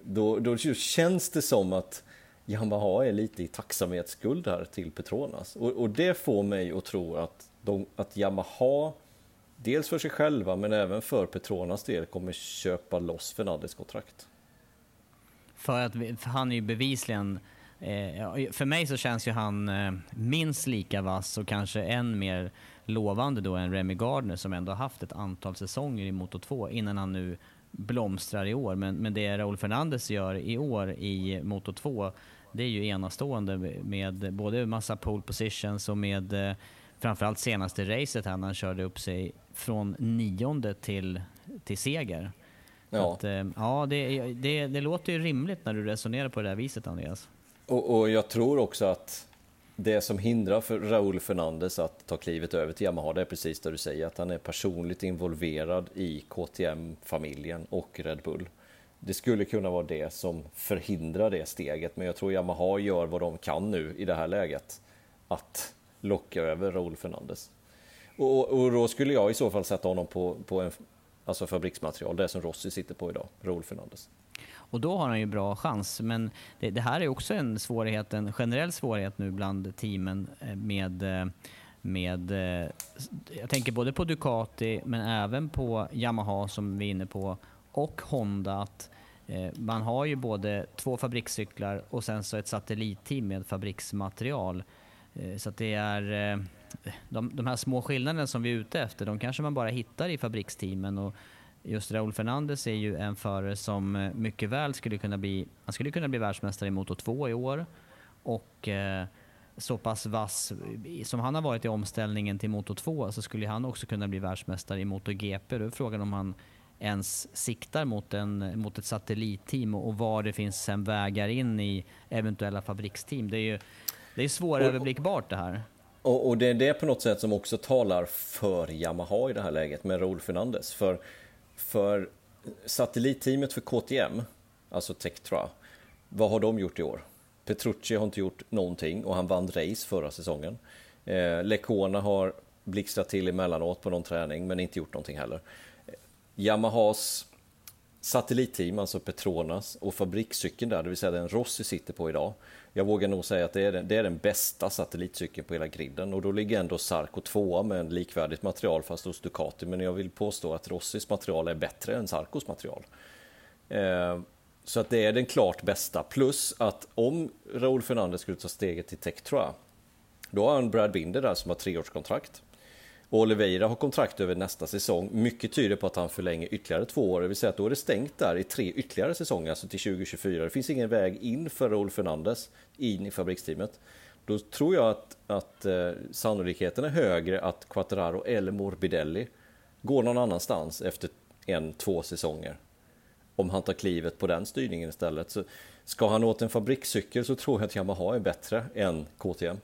S2: då, då känns det som att Yamaha är lite i tacksamhetsskuld här till Petronas. Och, och det får mig att tro att, de, att Yamaha, dels för sig själva men även för Petronas del, kommer köpa loss Fernandes kontrakt.
S1: För att för han är ju bevisligen eh, för mig så känns ju han eh, minst lika vass och kanske än mer lovande då än Remy Gardner som ändå haft ett antal säsonger i Moto 2 innan han nu blomstrar i år. Men, men det Raúl Fernandez gör i år i Moto 2 det är ju enastående med både massa pole positions och med eh, framförallt senaste racet här när han körde upp sig från nionde till, till seger. Ja, att, eh, ja det, det, det, låter ju rimligt när du resonerar på det där viset Andreas.
S2: Och, och jag tror också att det som hindrar för Raúl Fernandez att ta klivet över till Yamaha, det är precis det du säger, att han är personligt involverad i KTM-familjen och Red Bull. Det skulle kunna vara det som förhindrar det steget, men jag tror Yamaha gör vad de kan nu i det här läget, att locka över Raúl Fernandez. Och, och då skulle jag i så fall sätta honom på, på en, alltså fabriksmaterial, det som Rossi sitter på idag, Raúl Fernandez.
S1: Och då har han ju bra chans. Men det, det, här är också en svårighet, en generell svårighet nu bland teamen eh, med eh, med, eh, jag tänker både på Ducati men även på Yamaha som vi är inne på och Honda. Att man har ju både två fabrikscyklar och sen så ett satellitteam med fabriksmaterial. Så att det är de, de här små skillnaderna som vi är ute efter, de kanske man bara hittar i fabriksteamen. Och just Raúl Fernandez är ju en förare som eh, mycket väl skulle kunna bli, han skulle kunna bli världsmästare i Moto 2 i år. Och eh, så pass vass som han har varit i omställningen till Moto 2 så skulle han också kunna bli världsmästare i Moto GP. Då är frågan om han ens siktar mot, en, mot ett satellitteam och, och var det finns sen vägar in i eventuella fabriksteam. Det är ju det är svåröverblickbart det här.
S2: Och, och, det är det på något sätt som också talar för Yamaha i det här läget med Raúl Fernandez. För för satellitteamet för KTM, alltså Tektra, vad har de gjort i år? Petrucci har inte gjort någonting och han vann race förra säsongen. Eh, Lecona har blixtrat till emellanåt på någon träning men inte gjort någonting heller. Eh, Yamahas satellitteam, alltså Petronas och fabrikscykeln där, det vill säga den Rossi sitter på idag, jag vågar nog säga att det är, den, det är den bästa satellitcykeln på hela griden och då ligger ändå Sarko 2 med en likvärdigt material fast hos Ducati. Men jag vill påstå att Rossis material är bättre än Sarkos material. Eh, så att det är den klart bästa. Plus att om Raúl Fernandez skulle ta steget till Tectra, då har han Brad Binder där som har treårskontrakt. Och Oliveira har kontrakt över nästa säsong. Mycket tyder på att han förlänger ytterligare två år. Det vill säga att då är det stängt där i tre ytterligare säsonger, alltså till 2024. Det finns ingen väg in för Raúl Fernandez in i fabriksteamet. Då tror jag att, att eh, sannolikheten är högre att Quattararo eller Morbidelli går någon annanstans efter en, två säsonger. Om han tar klivet på den styrningen istället. Så ska han åt en fabrikscykel så tror jag att Yamaha är bättre än KTM.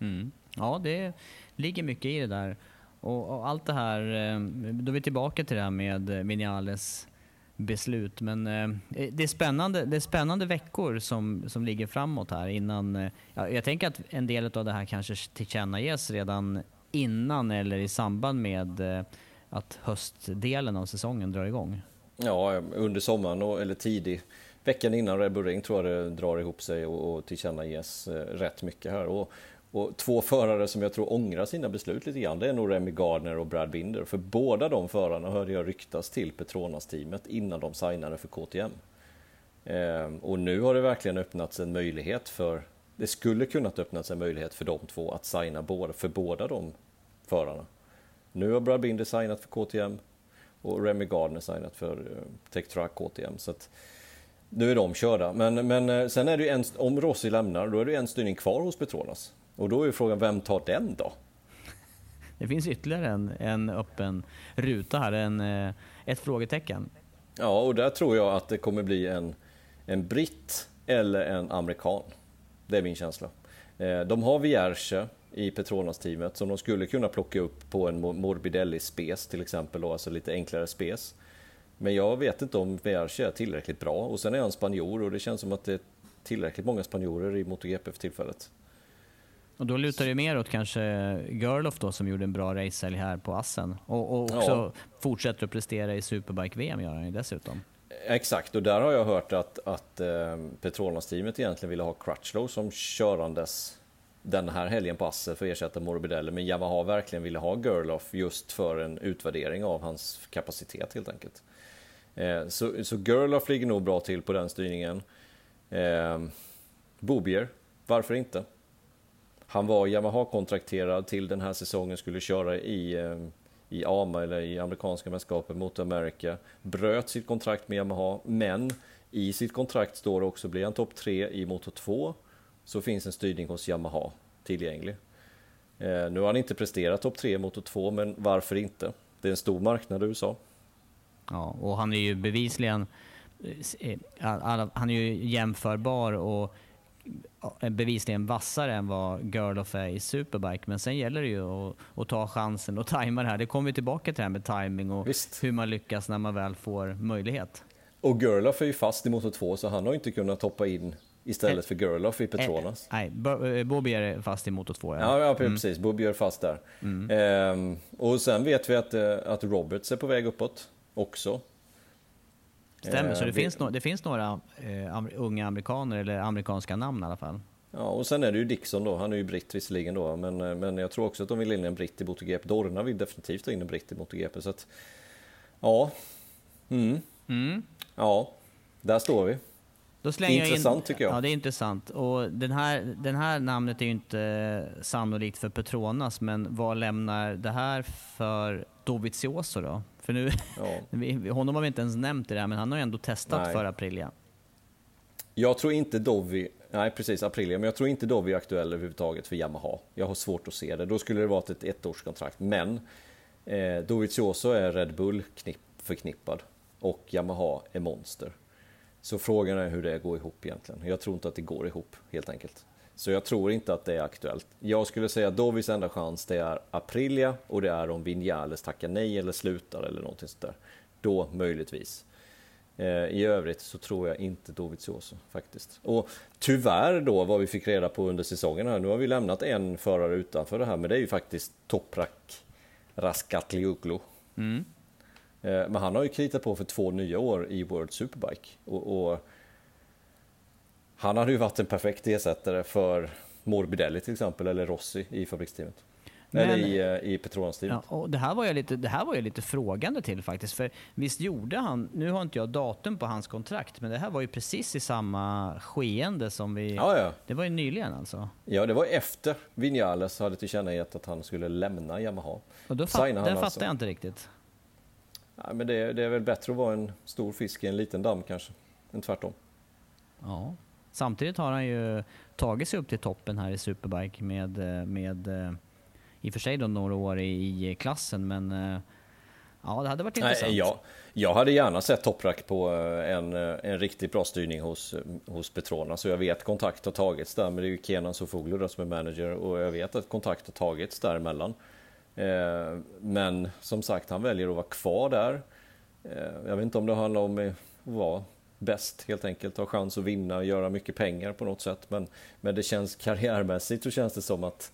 S1: Mm. Ja, det ligger mycket i det där. Och, och, allt det här, eh, då är vi tillbaka till det här med eh, Vinales beslut. Men eh, det, är spännande, det är spännande veckor som, som ligger framåt här innan... Ja, jag tänker att en del av det här kanske tillkännages redan innan eller i samband med att höstdelen av säsongen drar igång.
S2: Ja, under sommaren eller tidig veckan innan Red Bull Ring tror jag det drar ihop sig och, och tillkännages rätt mycket här. Och, och två förare som jag tror ångrar sina beslut lite grann, det är nog Remy Gardner och Brad Binder. För båda de förarna hörde jag ryktas till Petronas-teamet innan de signade för KTM. Ehm, och nu har det verkligen öppnats en möjlighet för, det skulle kunnat öppnas en möjlighet för de två att signa båda, för båda de förarna. Nu har Brad Binder signat för KTM och Remy Gardner signat för eh, Tech Truck KTM. Så att, nu är de körda. Men, men eh, sen är det ju en, om Rossi lämnar, då är det en styrning kvar hos Petronas. Och då är frågan, vem tar den då?
S1: Det finns ytterligare en, en öppen ruta här, en, eh, ett frågetecken.
S2: Ja, och där tror jag att det kommer bli en, en britt eller en amerikan. Det är min känsla. Eh, de har Vierge i Petronas-teamet som de skulle kunna plocka upp på en Morbidelli Spes till exempel, då, alltså lite enklare Spes. Men jag vet inte om Vierge är tillräckligt bra och sen är han spanjor och det känns som att det är tillräckligt många spanjorer i MotoGP för tillfället.
S1: Och då lutar det mer åt kanske Gerloff då som gjorde en bra racehelg här på Assen. Och, och också ja. fortsätter att prestera i Superbike-VM gör han ju dessutom.
S2: Exakt, och där har jag hört att, att eh, Petronas-teamet egentligen ville ha Crutchlow som körandes den här helgen på Assen för att ersätta Morbidelli. Men Yamaha verkligen ville ha Gerloff just för en utvärdering av hans kapacitet helt enkelt. Eh, så, så Gerloff ligger nog bra till på den styrningen. Eh, Bobier, varför inte? Han var Yamaha-kontrakterad till den här säsongen, skulle köra i, eh, i AMA eller i amerikanska mästerskapet mot America. Bröt sitt kontrakt med Yamaha, men i sitt kontrakt står det också, blir han topp 3 i Moto 2 så finns en styrning hos Yamaha tillgänglig. Eh, nu har han inte presterat topp 3 i Moto 2, men varför inte? Det är en stor marknad i USA.
S1: Ja, och han är ju bevisligen eh, han är ju jämförbar och bevisligen vassare än vad Gerloff är i Superbike. Men sen gäller det ju att, att ta chansen och tajma det här. Det kommer vi tillbaka till det här med timing och Visst. hur man lyckas när man väl får möjlighet.
S2: Och Gerloff är ju fast i Moto 2 så han har inte kunnat hoppa in istället för Gerloff i Petronas.
S1: nej, eh, Bobby är fast i Moto 2.
S2: Ja, ja, ja mm. precis. Bobby är fast där. Mm. Ehm, och sen vet vi att, eh, att Roberts är på väg uppåt också.
S1: Stämmer, så det, eh, finns, no det finns några eh, unga amerikaner, eller amerikanska namn i alla fall.
S2: Ja, och sen är det ju Dixon då, han är ju britt visserligen då, men, eh, men jag tror också att de vill in en britt i MotoGP. Dorna vill definitivt ha in en britt i MotoGP, så att ja. Mm. Mm. Ja, där står vi. Intressant
S1: in,
S2: tycker jag.
S1: Ja, det är intressant. Och den här, den här namnet är ju inte sannolikt för Petronas, men vad lämnar det här för Dovizioso då? För nu, ja. honom har vi inte ens nämnt i det här, men han har ju ändå testat nej. för Aprilia.
S2: Jag tror inte Dovi, nej precis Aprilia, men jag tror inte Dovi är aktuell överhuvudtaget för Yamaha. Jag har svårt att se det. Då skulle det vara ett ettårskontrakt. Men eh, Dovizioso är Red Bull knipp, förknippad och Yamaha är Monster. Så frågan är hur det går ihop egentligen. Jag tror inte att det går ihop helt enkelt. Så jag tror inte att det är aktuellt. Jag skulle säga att Dovis enda chans det är Aprilia och det är om Vinales tackar nej eller slutar eller någonting sånt där. Då möjligtvis. Eh, I övrigt så tror jag inte Dovizioso faktiskt. Och tyvärr då vad vi fick reda på under säsongen här. Nu har vi lämnat en förare utanför det här men det är ju faktiskt Toprak Raskatlioglu. Mm. Eh, men han har ju kritat på för två nya år i World Superbike. Och, och han hade ju varit en perfekt ersättare för Morbidelli till exempel, eller Rossi i fabriksteamet. Men, eller i, eh, i Petronas-teamet.
S1: Ja, det, här var jag lite, det här var jag lite frågande till faktiskt. För visst gjorde han, nu har inte jag datum på hans kontrakt, men det här var ju precis i samma skeende som vi...
S2: Ja, ja.
S1: Det var ju nyligen alltså.
S2: Ja, det var efter Vinales hade tillkännagett att han skulle lämna Yamaha.
S1: Och då fatt, det alltså. fattar jag inte riktigt.
S2: Ja, men det, det, är väl bättre att vara en stor fisk i en liten damm kanske, än tvärtom.
S1: Ja. Samtidigt har han ju tagit sig upp till toppen här i Superbike med, eh, med eh, i och för sig då några år i, klassen, men eh, ja, det hade varit intressant.
S2: Nej, jag, jag hade gärna sett Toprak på en, en riktigt bra styrning hos, hos Petrona, så jag vet kontakt har tagits där, men det är ju Kenan Sofoglu som är manager och jag vet att kontakt har tagits däremellan. Men som sagt, han väljer att vara kvar där. Jag vet inte om det handlar om att vara bäst helt enkelt, ha chans att vinna och göra mycket pengar på något sätt. Men, men det känns karriärmässigt så känns det som att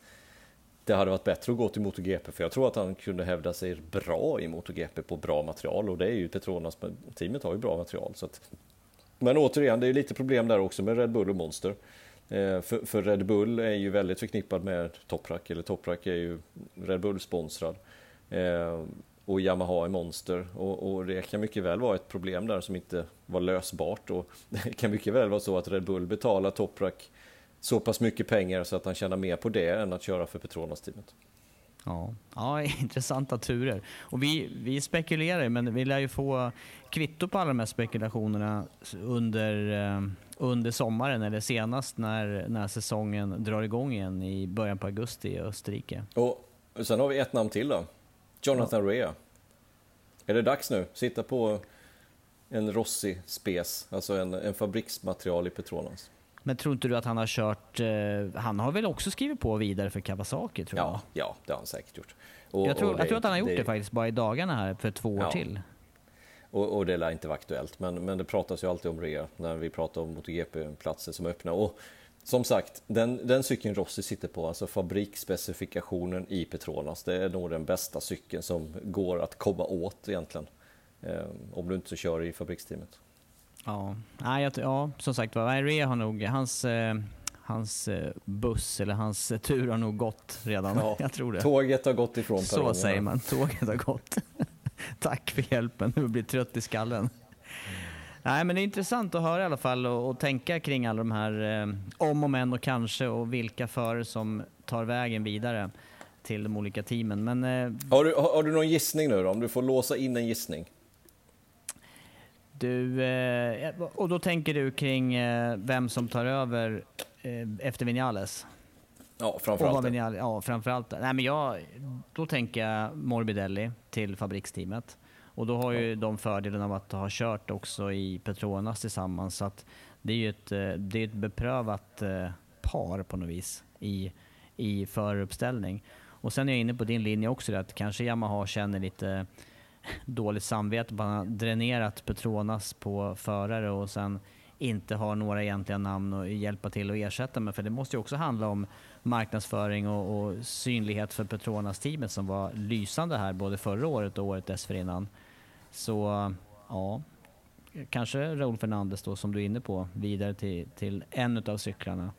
S2: det hade varit bättre att gå till MotoGP för jag tror att han kunde hävda sig bra i MotoGP på bra material och det är ju Petronas, teamet har ju bra material. Så att, men återigen, det är lite problem där också med Red Bull och Monster. Eh, för, för, Red Bull är ju väldigt förknippad med Toprak, eller Toprak är ju Red Bull-sponsrad. Eh, och Yamaha är monster och, och, det kan mycket väl vara ett problem där som inte var lösbart och det kan mycket väl vara så att Red Bull betalar Toprak så pass mycket pengar så att han tjänar mer på det än att köra för Petronas-teamet.
S1: Ja. ja, intressanta turer. Och vi, vi spekulerar men vi lär ju få kvitto på alla de här spekulationerna under, eh, under sommaren eller senast när, när säsongen drar igång igen i början på augusti i Österrike.
S2: Och sen har vi ett namn till då. Jonathan ja. Rea. Är det dags nu? Sitta på en Rossi Spes, alltså en, en fabriksmaterial i Petronas.
S1: Men tror inte du att han har kört, eh, han har väl också skrivit på vidare för Kawasaki tror
S2: jag? Ja, ja det har han säkert gjort.
S1: Och, jag, tror, det, jag tror att han har gjort det, det, faktiskt bara i dagarna här för två år till.
S2: Och, och, det lär inte vara aktuellt, men, men det pratas ju alltid om Rea när vi pratar om MotoGP-platser som är öppna. Och som sagt, den, den cykeln Rossi sitter på, alltså fabriksspecifikationen i Petronas, det är nog den bästa cykeln som går att komma åt egentligen. Eh, om du inte kör i fabriksteamet.
S1: Ja, Nej, jag, ja som sagt var, Rea har nog, hans, eh, hans eh, buss eller hans tur har nog gått redan. Ja, jag tror det.
S2: Tåget har gått ifrån
S1: Så säger man, tåget har gått. Tack för hjälpen, nu blir trött i skallen. Nej, men det är intressant att höra i alla fall och, och tänka kring alla de här eh, om och men och kanske och vilka förare som tar vägen vidare till de olika teamen. Men, eh,
S2: har, du, har, har, du någon gissning nu då? Om du får låsa in en gissning?
S1: Du, eh, och då tänker du kring eh, vem som tar över eh, efter Vinales?
S2: Ja, framförallt.
S1: Vinales, ja, framförallt. Nej, men jag, då tänker jag Morbidelli till fabriksteamet. Och då har ju de fördelen av att ha kört också i Petronas tillsammans. Så att det är ju ett, det är ett beprövat par på något vis i, i föruppställning. Och sen är jag inne på din linje också, att kanske Yamaha känner lite dåligt samvete. Man har dränerat Petronas på förare och sen inte har några egentliga namn att hjälpa till att ersätta med. För det måste ju också handla om marknadsföring och, och synlighet för Petronas-teamet som var lysande här både förra året och året dessförinnan. Så ja, kanske Raúl Fernandez då som du är inne på vidare till, till en av cyklarna.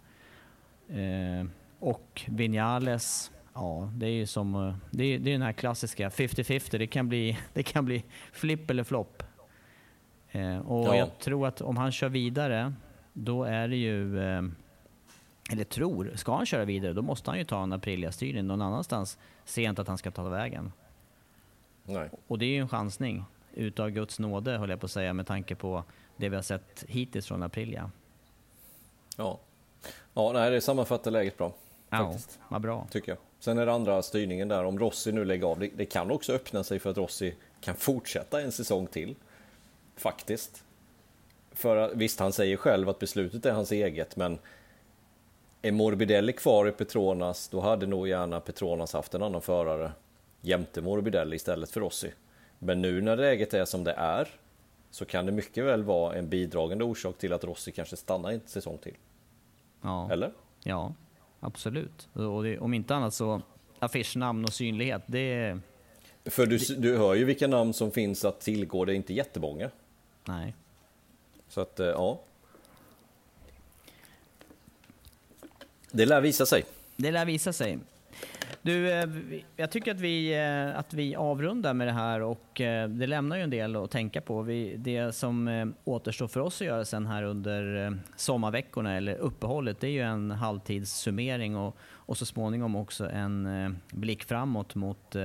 S1: Eh, och Vinales Ja, det är ju som eh, det är, det är den här klassiska 50-50. Det kan bli, det kan bli flipp eller flopp. Eh, och ja. jag tror att om han kör vidare, då är det ju... Eh, eller tror, ska han köra vidare, då måste han ju ta en Aprilia-styrning någon annanstans. Inte att han ska ta vägen.
S2: Nej.
S1: Och det är ju en chansning utav Guds nåde, höll jag på att säga, med tanke på det vi har sett hittills från Aprilia.
S2: Ja, ja nej, det sammanfattar läget bra. Faktiskt.
S1: Ja, vad bra.
S2: Tycker jag. Sen är det andra styrningen där, om Rossi nu lägger av. Det, det, kan också öppna sig för att Rossi kan fortsätta en säsong till. Faktiskt. För visst, han säger själv att beslutet är hans eget, men är Morbidelli kvar i Petronas, då hade nog gärna Petronas haft en annan förare jämte Morbidelli istället för Rossi. Men nu när läget är som det är, så kan det mycket väl vara en bidragande orsak till att Rossi kanske stannar en säsong till.
S1: Ja.
S2: Eller?
S1: Ja, absolut. Och det, om inte annat så affischnamn och synlighet, det...
S2: För du, du hör ju vilka namn som finns att tillgå, det är inte jättemånga.
S1: Nej.
S2: Så att, eh, ja. Det lär visa sig.
S1: Det lär visa sig. Du, eh, jag tycker att vi, eh, att vi avrundar med det här och eh, det lämnar ju en del att tänka på. Vi, det som återstår för oss att göra sen här under sommarveckorna eller uppehållet, det är ju en halvtidssummering och, och så småningom också en blick framåt mot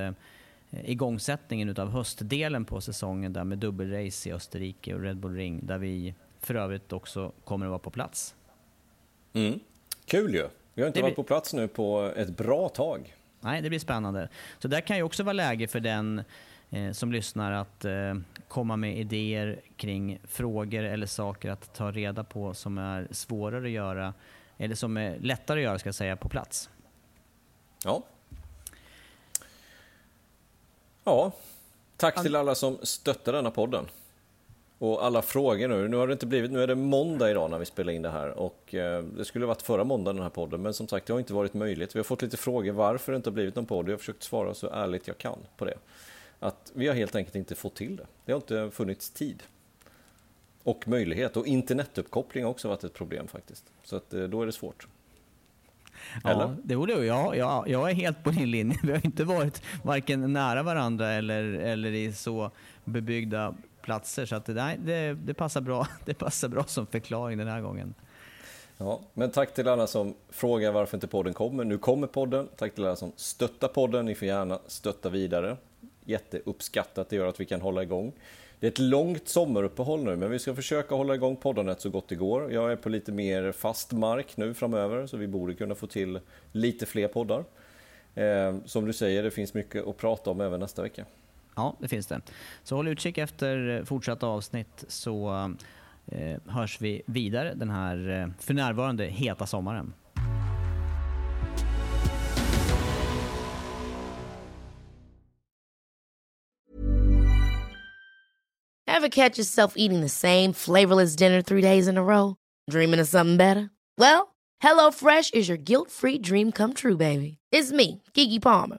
S1: igångsättningen utav höstdelen på säsongen där med dubbelrace i Österrike och Red Bull Ring där vi för övrigt också kommer att vara på plats.
S2: Mm. Kul ju! Vi har inte det varit på plats nu på ett bra tag.
S1: Nej, det blir spännande. Så där kan ju också vara läge för den eh, som lyssnar att eh, komma med idéer kring frågor eller saker att ta reda på som är svårare att göra, eller som är lättare att göra ska jag säga, på plats.
S2: Ja. Ja, tack till alla som stöttar denna podden. Och alla frågor nu. Nu har det inte blivit, nu är det måndag idag när vi spelar in det här och eh, det skulle varit förra måndagen den här podden men som sagt det har inte varit möjligt. Vi har fått lite frågor varför det inte har blivit någon podd jag har försökt svara så ärligt jag kan på det. Att vi har helt enkelt inte fått till det. Det har inte funnits tid. och möjlighet. Och internetuppkoppling har också varit ett problem faktiskt. Så att, eh, då är det svårt.
S1: Eller? Ja, det borde jag. Ja, jag är helt på din linje. Vi har inte varit varken nära varandra eller, eller i så bebyggda platser. Så att, nej, det, det, passar bra. det passar bra som förklaring den här gången.
S2: Ja, men tack till alla som frågar varför inte podden kommer. Nu kommer podden. Tack till alla som stöttar podden. Ni får gärna stötta vidare. Jätteuppskattat, det gör att vi kan hålla igång. Det är ett långt sommaruppehåll nu, men vi ska försöka hålla igång poddandet så gott det går. Jag är på lite mer fast mark nu framöver, så vi borde kunna få till lite fler poddar. Eh, som du säger, det finns mycket att prata om även nästa vecka.
S1: Ja, det finns det. Så håll utkik efter eh, fortsatta avsnitt så eh, hörs vi vidare den här eh, för närvarande heta sommaren.
S6: Have catch yourself eating the same flavorless dinner three days in a row? Dreaming of something better? Well, hello fresh is your guilt free dream come true baby. It's me, Gigi Palmer.